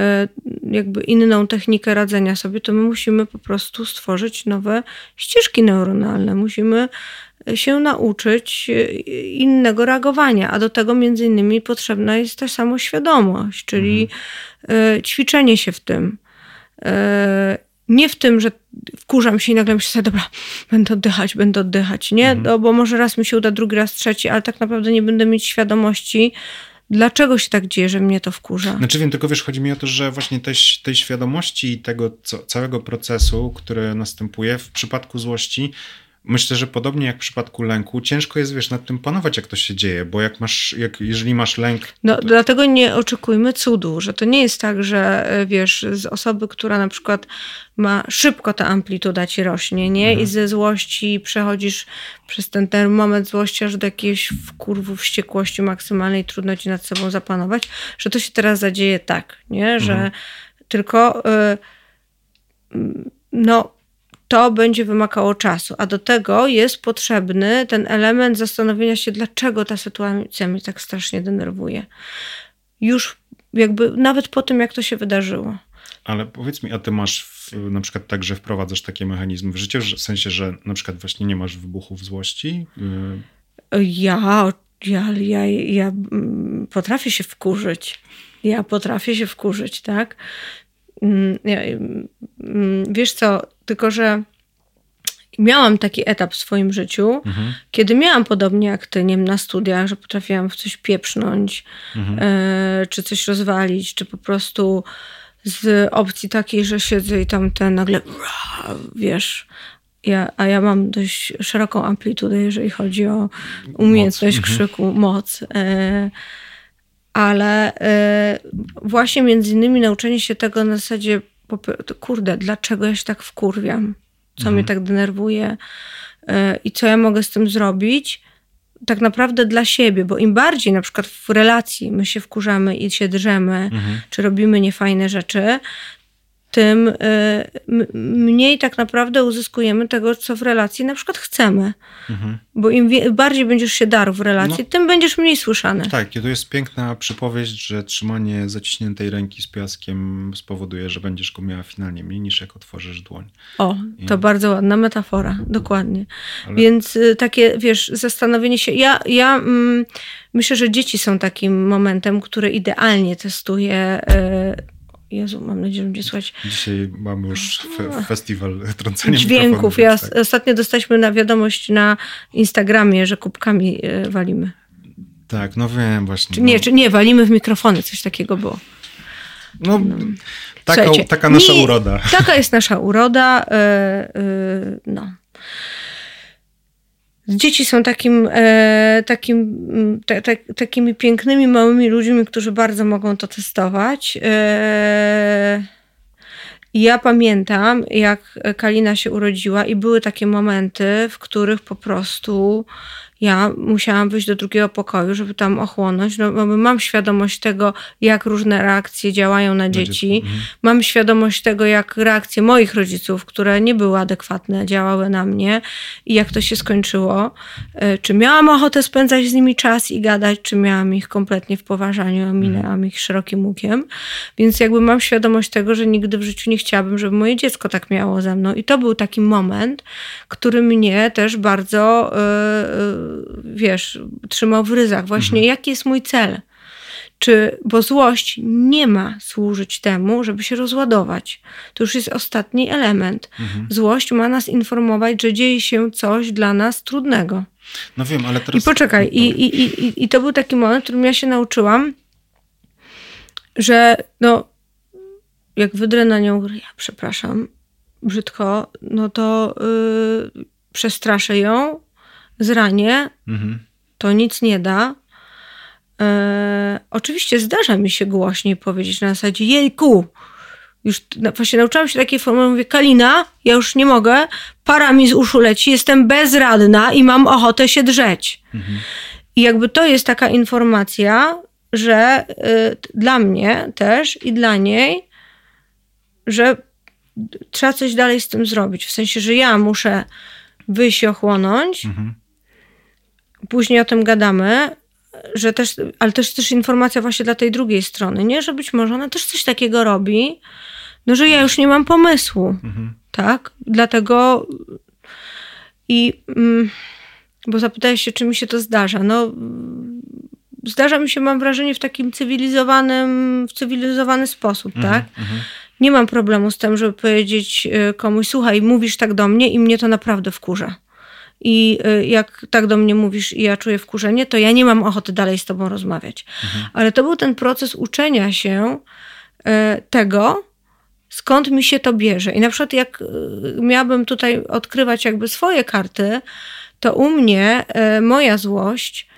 jakby inną technikę radzenia sobie, to my musimy po prostu stworzyć nowe ścieżki neuronalne. Musimy się nauczyć innego reagowania, a do tego między innymi potrzebna jest ta samoświadomość, czyli mhm. ćwiczenie się w tym nie w tym, że wkurzam się i nagle myślę sobie, dobra, będę oddychać, będę oddychać, nie? Mhm. No, bo może raz mi się uda, drugi raz trzeci, ale tak naprawdę nie będę mieć świadomości, dlaczego się tak dzieje, że mnie to wkurza. Znaczy wiem, tylko wiesz, chodzi mi o to, że właśnie tej, tej świadomości i tego co, całego procesu, który następuje w przypadku złości, myślę, że podobnie jak w przypadku lęku, ciężko jest, wiesz, nad tym panować, jak to się dzieje, bo jak masz, jak, jeżeli masz lęk... No, to... dlatego nie oczekujmy cudu, że to nie jest tak, że e, wiesz, z osoby, która na przykład ma szybko ta amplituda ci rośnie, nie? Mhm. I ze złości przechodzisz przez ten, ten moment złości aż do jakiejś wkurwu, wściekłości maksymalnej, trudno ci nad sobą zapanować, że to się teraz zadzieje tak, nie? Że mhm. tylko... Y no, to będzie wymagało czasu, a do tego jest potrzebny ten element zastanowienia się, dlaczego ta sytuacja mnie tak strasznie denerwuje. Już jakby nawet po tym, jak to się wydarzyło. Ale powiedz mi, a ty masz w, na przykład tak, że wprowadzasz takie mechanizmy w życiu, w sensie, że na przykład właśnie nie masz wybuchów złości? Ja, ja, ja, ja mm, potrafię się wkurzyć. Ja potrafię się wkurzyć, tak? Mm, mm, wiesz co, tylko że miałam taki etap w swoim życiu, mhm. kiedy miałam podobnie jak ty, nie wiem, na studiach, że potrafiłam w coś pieprznąć, mhm. e, czy coś rozwalić, czy po prostu z opcji takiej, że siedzę i tam ten nagle, wiesz, ja, a ja mam dość szeroką amplitudę, jeżeli chodzi o umiejętność moc. Mhm. krzyku, moc. E, ale e, właśnie między innymi nauczenie się tego na zasadzie, kurde, dlaczego ja się tak wkurwiam? Co mhm. mnie tak denerwuje? E, I co ja mogę z tym zrobić? Tak naprawdę dla siebie, bo im bardziej na przykład w relacji my się wkurzamy i się drzemy, mhm. czy robimy niefajne rzeczy, tym y, mniej tak naprawdę uzyskujemy tego, co w relacji na przykład chcemy. Mhm. Bo im bardziej będziesz się darł w relacji, no, tym będziesz mniej słyszany. Tak, i to jest piękna przypowieść, że trzymanie zaciśniętej ręki z piaskiem spowoduje, że będziesz go miała finalnie mniej niż jak otworzysz dłoń. O, I... to bardzo ładna metafora, dokładnie. Ale... Więc y, takie, wiesz, zastanowienie się. Ja, ja mm, myślę, że dzieci są takim momentem, który idealnie testuje. Y, Jezu, mam nadzieję, że będzie słuchać. Dzisiaj mamy już fe festiwal trącenia Dźwięków. Ja tak. Ostatnio dostaliśmy na wiadomość na Instagramie, że kubkami e, walimy. Tak, no wiem właśnie. Czy, no. Nie, czy nie, walimy w mikrofony, coś takiego było. No, no. Taka, taka nasza mi, uroda. Taka jest nasza uroda. Yy, yy, no. Dzieci są takim, e, takim, te, te, takimi pięknymi, małymi ludźmi, którzy bardzo mogą to testować. E, ja pamiętam, jak Kalina się urodziła, i były takie momenty, w których po prostu ja musiałam wyjść do drugiego pokoju, żeby tam ochłonąć. No, mam świadomość tego, jak różne reakcje działają na dzieci. Mhm. Mam świadomość tego, jak reakcje moich rodziców, które nie były adekwatne, działały na mnie i jak to się skończyło. E, czy miałam ochotę spędzać z nimi czas i gadać, czy miałam ich kompletnie w poważaniu, a minęłam mhm. ich szerokim łukiem. Więc jakby mam świadomość tego, że nigdy w życiu nie chciałabym, żeby moje dziecko tak miało ze mną. I to był taki moment, który mnie też bardzo yy, wiesz, trzymał w ryzach. Właśnie, mhm. jaki jest mój cel? Czy, bo złość nie ma służyć temu, żeby się rozładować. To już jest ostatni element. Mhm. Złość ma nas informować, że dzieje się coś dla nas trudnego. No wiem, ale teraz... I poczekaj, i, i, i, i to był taki moment, w którym ja się nauczyłam, że no, jak wydrę na nią, ja przepraszam, brzydko, no to yy, przestraszę ją, zranię, mhm. to nic nie da. E, oczywiście zdarza mi się głośniej powiedzieć na zasadzie jejku, już właśnie nauczyłam się takiej formy, mówię, Kalina, ja już nie mogę, para mi z uszu leci, jestem bezradna i mam ochotę się drzeć. Mhm. I jakby to jest taka informacja, że y, dla mnie też i dla niej, że trzeba coś dalej z tym zrobić. W sensie, że ja muszę wyjść i ochłonąć, mhm później o tym gadamy, że też, ale też też informacja właśnie dla tej drugiej strony, nie? Że być może ona też coś takiego robi, no że ja już nie mam pomysłu, mhm. tak? Dlatego i mm, bo zapytałeś się, czy mi się to zdarza. No zdarza mi się, mam wrażenie, w takim cywilizowanym, w cywilizowany sposób, mhm, tak? Mhm. Nie mam problemu z tym, żeby powiedzieć y, komuś, słuchaj, mówisz tak do mnie i mnie to naprawdę wkurza i y, jak tak do mnie mówisz i ja czuję wkurzenie, to ja nie mam ochoty dalej z tobą rozmawiać. Mhm. Ale to był ten proces uczenia się y, tego, skąd mi się to bierze. I na przykład jak y, miałabym tutaj odkrywać jakby swoje karty, to u mnie moja złość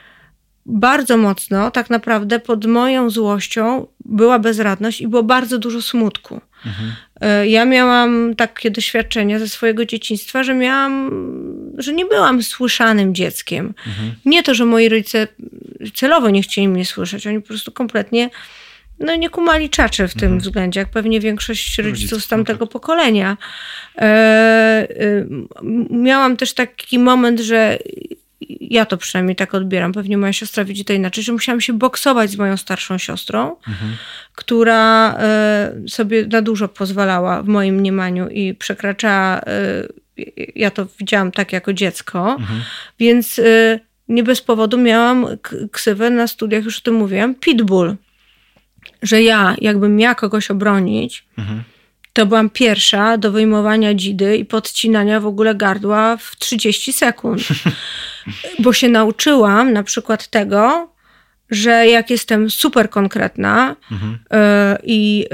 bardzo mocno, tak naprawdę pod moją złością była bezradność i było bardzo dużo smutku. Mhm. Ja miałam takie doświadczenia ze swojego dzieciństwa, że miałam, że nie byłam słyszanym dzieckiem. Mhm. Nie to, że moi rodzice celowo nie chcieli mnie słyszeć, oni po prostu kompletnie no, nie kumali czaczy w tym mhm. względzie, jak pewnie większość rodziców z tamtego pokolenia. E, e, miałam też taki moment, że ja to przynajmniej tak odbieram, pewnie moja siostra widzi to inaczej, że musiałam się boksować z moją starszą siostrą, mhm. która y, sobie na dużo pozwalała w moim mniemaniu i przekraczała, y, ja to widziałam tak jako dziecko, mhm. więc y, nie bez powodu miałam ksywę na studiach, już o tym mówiłam, pitbull. Że ja, jakbym miała kogoś obronić, mhm to byłam pierwsza do wyjmowania dzidy i podcinania w ogóle gardła w 30 sekund. Bo się nauczyłam na przykład tego, że jak jestem super konkretna mhm. y, i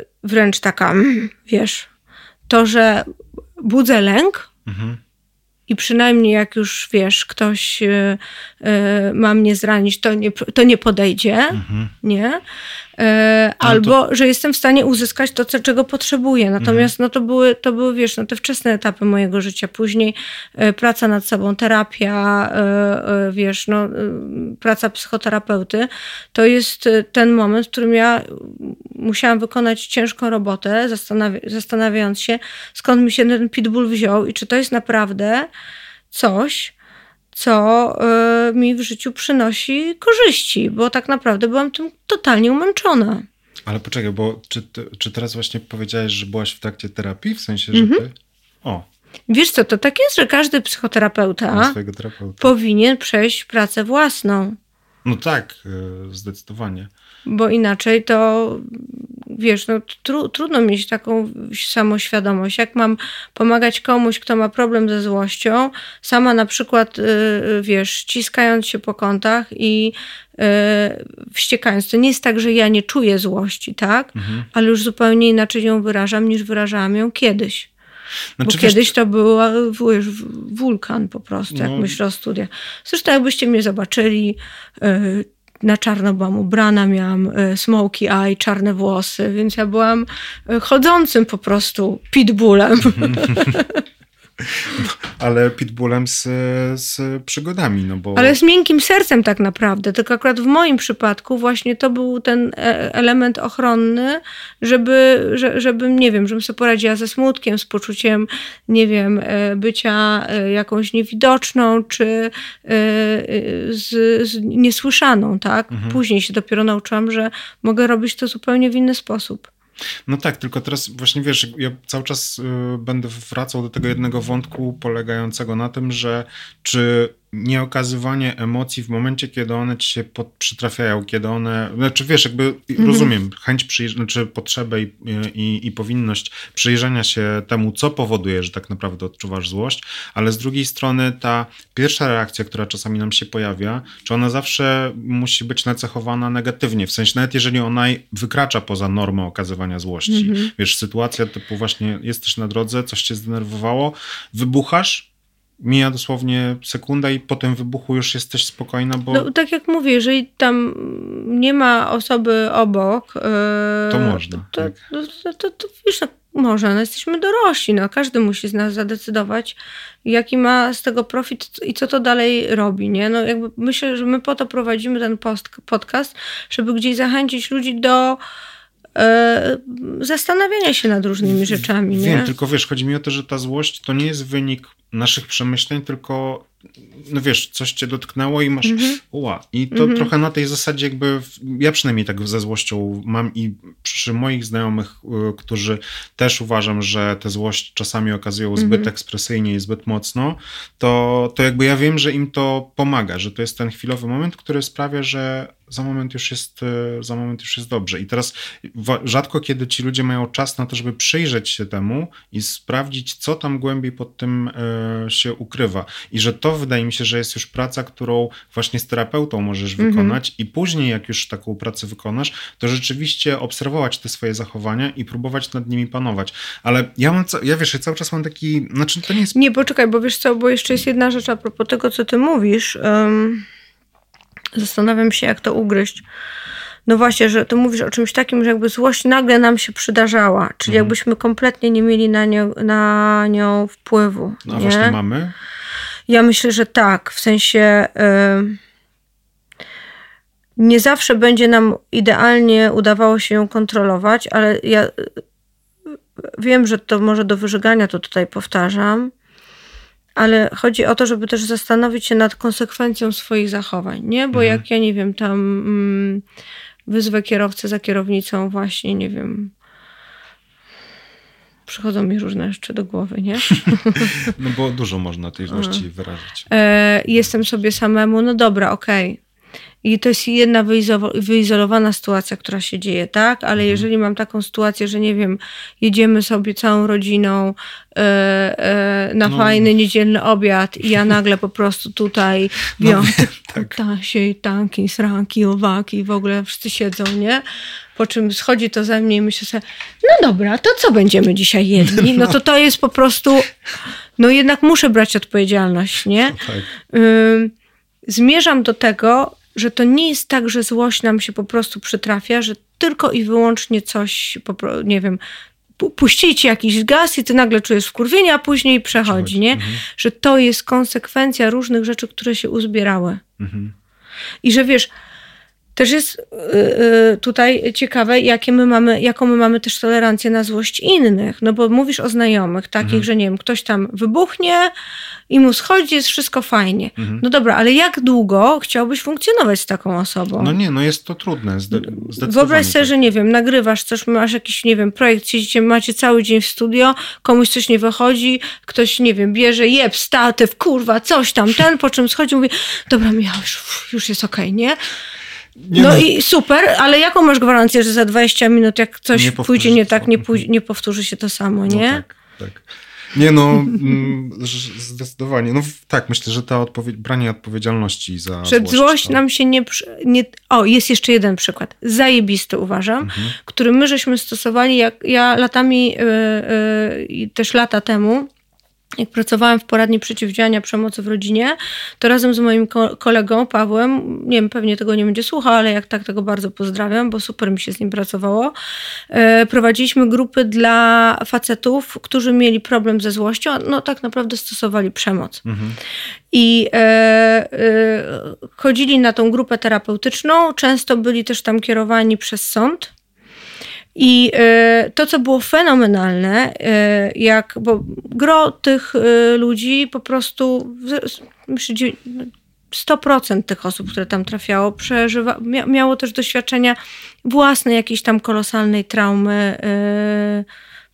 y, wręcz taka, mm, wiesz, to, że budzę lęk mhm. i przynajmniej jak już, wiesz, ktoś y, ma mnie zranić, to nie, to nie podejdzie, mhm. nie? E, albo, to... że jestem w stanie uzyskać to, co, czego potrzebuję. Natomiast mhm. no, to, były, to były, wiesz, no, te wczesne etapy mojego życia. Później e, praca nad sobą, terapia, e, wiesz, no, praca psychoterapeuty. To jest ten moment, w którym ja musiałam wykonać ciężką robotę, zastanawi zastanawiając się, skąd mi się ten pitbull wziął i czy to jest naprawdę coś, co y, mi w życiu przynosi korzyści, bo tak naprawdę byłam tym totalnie umęczona. Ale poczekaj, bo czy, czy teraz właśnie powiedziałeś, że byłaś w trakcie terapii? W sensie, że mhm. ty... O. Wiesz co, to tak jest, że każdy psychoterapeuta powinien przejść pracę własną. No tak, y, zdecydowanie. Bo inaczej to wiesz, no, tru, trudno mieć taką samoświadomość. Jak mam pomagać komuś, kto ma problem ze złością, sama na przykład, yy, wiesz, ściskając się po kątach i yy, wściekając. To nie jest tak, że ja nie czuję złości, tak? Mhm. Ale już zupełnie inaczej ją wyrażam, niż wyrażałam ją kiedyś. Znaczy, Bo kiedyś to był wiesz, wulkan po prostu, jak no. myślę o studiach. Zresztą jakbyście mnie zobaczyli, yy, na czarno byłam ubrana, miałam e, smoky eye, czarne włosy, więc ja byłam e, chodzącym po prostu pitbullem. ale pitbullem z, z przygodami, no bo... Ale z miękkim sercem tak naprawdę, tylko akurat w moim przypadku właśnie to był ten e, element ochronny, żeby, żebym, nie wiem, żebym sobie poradziła ze smutkiem, z poczuciem, nie wiem, e, bycia e, jakąś niewidoczną, czy z, z niesłyszaną, tak? Mhm. Później się dopiero nauczyłam, że mogę robić to zupełnie w inny sposób. No tak, tylko teraz właśnie wiesz, ja cały czas y, będę wracał do tego jednego wątku polegającego na tym, że czy nieokazywanie emocji w momencie, kiedy one ci się pod, przytrafiają, kiedy one, znaczy wiesz, jakby mhm. rozumiem chęć, przyjrz, znaczy potrzebę i, i, i powinność przyjrzenia się temu, co powoduje, że tak naprawdę odczuwasz złość, ale z drugiej strony ta pierwsza reakcja, która czasami nam się pojawia, czy ona zawsze musi być nacechowana negatywnie, w sensie nawet jeżeli ona wykracza poza normę okazywania złości. Mhm. Wiesz, sytuacja typu właśnie jesteś na drodze, coś cię zdenerwowało, wybuchasz, mija dosłownie sekunda i po tym wybuchu już jesteś spokojna, bo... No, tak jak mówię, jeżeli tam nie ma osoby obok... Yy, to można, to, tak. to, to, to, to wiesz, no, można, no jesteśmy dorośli, no każdy musi z nas zadecydować, jaki ma z tego profit i co to dalej robi, nie? No jakby myślę, że my po to prowadzimy ten post, podcast, żeby gdzieś zachęcić ludzi do zastanawiania się nad różnymi rzeczami. Wiem, nie? tylko wiesz, chodzi mi o to, że ta złość to nie jest wynik naszych przemyśleń, tylko no wiesz, coś cię dotknęło i masz mhm. uła. I to mhm. trochę na tej zasadzie jakby, ja przynajmniej tak ze złością mam i przy moich znajomych, y, którzy też uważam, że tę złość czasami okazują zbyt mhm. ekspresyjnie i zbyt mocno, to, to jakby ja wiem, że im to pomaga, że to jest ten chwilowy moment, który sprawia, że za moment już jest, y, za moment już jest dobrze. I teraz rzadko kiedy ci ludzie mają czas na to, żeby przyjrzeć się temu i sprawdzić, co tam głębiej pod tym y, się ukrywa. I że to wydaje mi się, że jest już praca, którą właśnie z terapeutą możesz -hmm. wykonać i później jak już taką pracę wykonasz, to rzeczywiście obserwować te swoje zachowania i próbować nad nimi panować. Ale ja mam, ja wiesz, ja cały czas mam taki, znaczy to nie jest... Nie, poczekaj, bo wiesz co, bo jeszcze jest jedna rzecz a propos tego, co ty mówisz. Um, zastanawiam się, jak to ugryźć. No właśnie, że ty mówisz o czymś takim, że jakby złość nagle nam się przydarzała, czyli mhm. jakbyśmy kompletnie nie mieli na nią, na nią wpływu. No nie? właśnie mamy. Ja myślę, że tak. W sensie nie zawsze będzie nam idealnie udawało się ją kontrolować, ale ja wiem, że to może do wyżygania to tutaj powtarzam, ale chodzi o to, żeby też zastanowić się nad konsekwencją swoich zachowań, nie? Bo mhm. jak ja nie wiem, tam mm, wyzwę kierowcę za kierownicą właśnie, nie wiem, przychodzą mi różne rzeczy do głowy, nie? No bo dużo można tej złości wyrazić. E, jestem sobie samemu, no dobra, okej. Okay. I to jest jedna wyizolowana sytuacja, która się dzieje, tak? Ale mhm. jeżeli mam taką sytuację, że nie wiem, jedziemy sobie całą rodziną e, e, na no. fajny niedzielny obiad i ja nagle po prostu tutaj biorę no, tak. tasie tanki, sranki, owaki, w ogóle wszyscy siedzą, nie? Po czym schodzi to ze mnie i myślę sobie, no dobra, to co będziemy dzisiaj jedli? No to to jest po prostu, no jednak muszę brać odpowiedzialność, nie? No tak. y zmierzam do tego, że to nie jest tak, że złość nam się po prostu przytrafia, że tylko i wyłącznie coś, nie wiem, puścili ci jakiś gaz i ty nagle czujesz wkurwienie, a później przechodzi, nie? Mhm. Że to jest konsekwencja różnych rzeczy, które się uzbierały. Mhm. I że wiesz, też jest y, y, tutaj ciekawe, jakie my mamy, jaką my mamy też tolerancję na złość innych. No bo mówisz o znajomych, takich, mhm. że nie wiem, ktoś tam wybuchnie i mu schodzi, jest wszystko fajnie. Mhm. No dobra, ale jak długo chciałbyś funkcjonować z taką osobą? No nie, no jest to trudne. Zdecydowanie Wyobraź sobie, tak. że nie wiem, nagrywasz coś, masz jakiś, nie wiem, projekt, siedzicie, macie cały dzień w studio, komuś coś nie wychodzi, ktoś, nie wiem, bierze, jeb, statyw, kurwa, coś tam, ten, po czym schodzi, mówi, dobra, Michał, już, już jest okej, okay, nie? Nie no, no, i super, ale jaką masz gwarancję, że za 20 minut, jak coś nie pójdzie nie tak, nie, pój- nie powtórzy się to samo, no nie? No tak, tak. Nie no, mm, zdecydowanie. No tak, myślę, że ta odpowiedź, branie odpowiedzialności za Przed złość, złość to... nam się nie, nie... O, jest jeszcze jeden przykład. Zajebisty uważam, mhm. który my żeśmy stosowali, jak ja latami, yy, yy, też lata temu, jak pracowałam w poradni przeciwdziałania przemocy w rodzinie, to razem z moim kolegą Pawłem, nie wiem, pewnie tego nie będzie słuchał, ale jak tak, tego bardzo pozdrawiam, bo super mi się z nim pracowało. E, prowadziliśmy grupy dla facetów, którzy mieli problem ze złością, no tak naprawdę stosowali przemoc. Mhm. I e, e, chodzili na tą grupę terapeutyczną, często byli też tam kierowani przez sąd i e, to, co było fenomenalne, e, jak, bo gro tych e, ludzi po prostu, myślę, 100% tych osób, które tam trafiało, przeżywa, miało też doświadczenia własnej jakiejś tam kolosalnej traumy.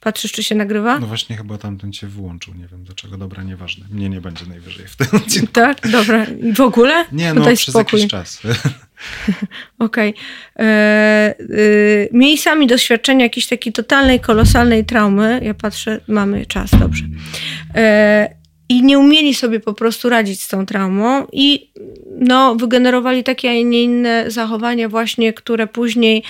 Patrzysz, czy się nagrywa? No właśnie, chyba tamten cię wyłączył. Nie wiem dlaczego. Dobra, nieważne. Mnie nie będzie najwyżej w tym odcinku. Tak? Dobra. I w ogóle? Nie, no Tutaj przez spokój. jakiś czas. Okej. Okay. E, y, mieli sami doświadczenia jakiejś takiej totalnej, kolosalnej traumy. Ja patrzę, mamy czas, dobrze. E, i nie umieli sobie po prostu radzić z tą traumą i no, wygenerowali takie, a nie inne zachowania właśnie, które później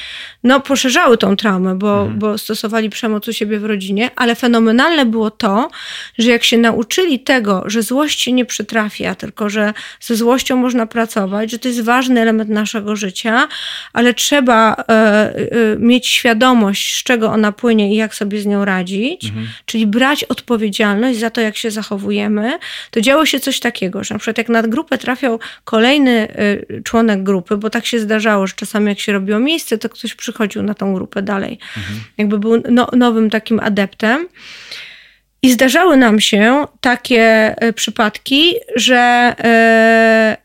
no, poszerzały tą traumę, bo, mhm. bo stosowali przemoc u siebie w rodzinie, ale fenomenalne było to, że jak się nauczyli tego, że złość się nie przytrafia, tylko że ze złością można pracować, że to jest ważny element naszego życia, ale trzeba e, e, mieć świadomość, z czego ona płynie i jak sobie z nią radzić, mhm. czyli brać odpowiedzialność za to, jak się zachowujemy, to działo się coś takiego, że na przykład jak na grupę trafiał kolejny y, członek grupy, bo tak się zdarzało, że czasami jak się robiło miejsce, to ktoś przychodził na tą grupę dalej. Mhm. Jakby był no, nowym takim adeptem. I zdarzały nam się takie y, przypadki, że y,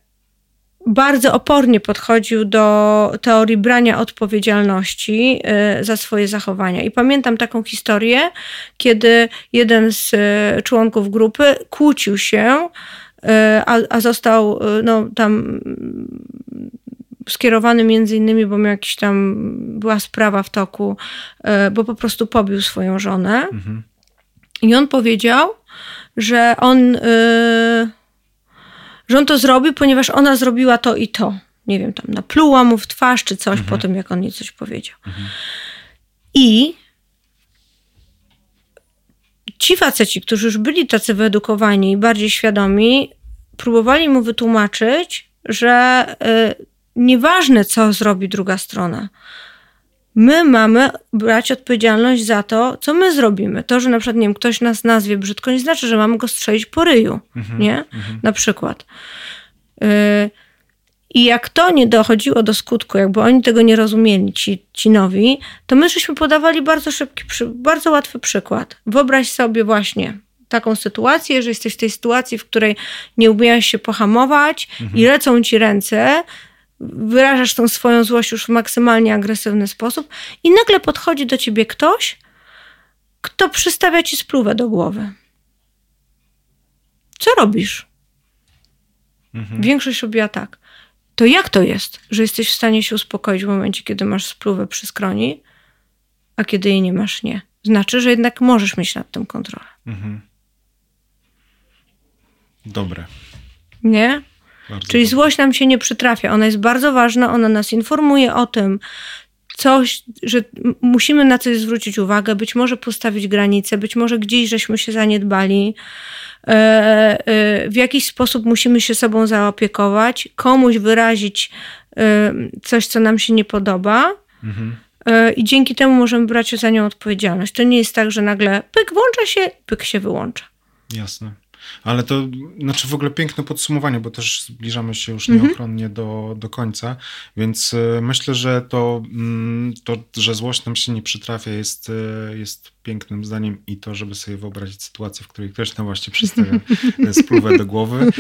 bardzo opornie podchodził do teorii brania odpowiedzialności za swoje zachowania. I pamiętam taką historię, kiedy jeden z członków grupy kłócił się a, a został e, no, tam skierowany między innymi, bo miał jakiś tam, była sprawa w toku, e, bo po prostu pobił swoją żonę. Mhm. I on powiedział, że on, że on to zrobił, ponieważ ona zrobiła to i to. Nie wiem, tam napluła mu w twarz czy coś mhm. po tym, jak on jej coś powiedział. Mhm. I ci faceci, którzy już byli tacy wyedukowani i bardziej świadomi, próbowali mu wytłumaczyć, że y, nieważne, co zrobi druga strona. My mamy brać odpowiedzialność za to, co my zrobimy. To, że na przykład, nie wiem, ktoś nas nazwie brzydko, nie znaczy, że mamy go strzelić po ryju, mhm, nie? Mhm. Na przykład. Y, i jak to nie dochodziło do skutku, jakby oni tego nie rozumieli, ci, ci nowi, to my żeśmy podawali bardzo szybki, bardzo łatwy przykład. Wyobraź sobie właśnie taką sytuację, że jesteś w tej sytuacji, w której nie umiałeś się pohamować mhm. i lecą ci ręce, wyrażasz tą swoją złość już w maksymalnie agresywny sposób i nagle podchodzi do ciebie ktoś, kto przystawia ci spluwę do głowy. Co robisz? Mhm. Większość robiła tak to jak to jest, że jesteś w stanie się uspokoić w momencie, kiedy masz spluwę przy skroni, a kiedy jej nie masz, nie? Znaczy, że jednak możesz mieć nad tym kontrolę. Mhm. Dobre. Nie? Bardzo Czyli dobre. złość nam się nie przytrafia. Ona jest bardzo ważna, ona nas informuje o tym, coś, że musimy na coś zwrócić uwagę, być może postawić granice, być może gdzieś żeśmy się zaniedbali. E, e, w jakiś sposób musimy się sobą zaopiekować, komuś wyrazić e, coś, co nam się nie podoba. Mhm. I dzięki temu możemy brać za nią odpowiedzialność. To nie jest tak, że nagle pyk włącza się, pyk się wyłącza. Jasne. Ale to znaczy w ogóle piękne podsumowanie, bo też zbliżamy się już mhm. nieuchronnie do, do końca, więc myślę, że to, mm, to, że złość nam się nie przytrafia jest, jest pięknym zdaniem i to, żeby sobie wyobrazić sytuację, w której ktoś nam właśnie przystawia spluwę do głowy.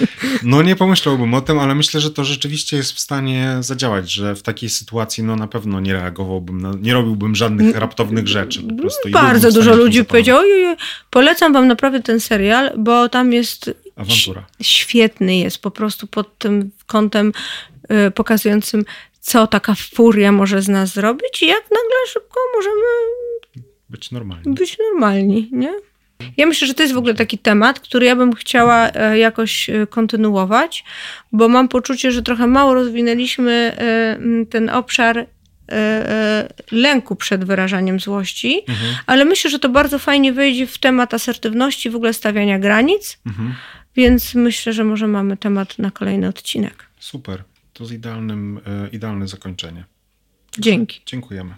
No nie pomyślałbym o tym, ale myślę, że to rzeczywiście jest w stanie zadziałać, że w takiej sytuacji no na pewno nie reagowałbym, na, nie robiłbym żadnych raptownych rzeczy. Po prostu Bardzo dużo ludzi powiedziało, polecam wam naprawdę ten serial, bo tam jest Awantura. Świetny jest po prostu pod tym kątem y, pokazującym, co taka furia może z nas zrobić i jak nagle szybko możemy być normalni. Być normalni, nie? Ja myślę, że to jest w ogóle taki temat, który ja bym chciała e, jakoś e, kontynuować, bo mam poczucie, że trochę mało rozwinęliśmy e, ten obszar lęku przed wyrażaniem złości, mhm. ale myślę, że to bardzo fajnie wejdzie w temat asertywności, w ogóle stawiania granic, mhm. więc myślę, że może mamy temat na kolejny odcinek. Super. To jest idealnym, idealne zakończenie. Dzięki. Dziękujemy.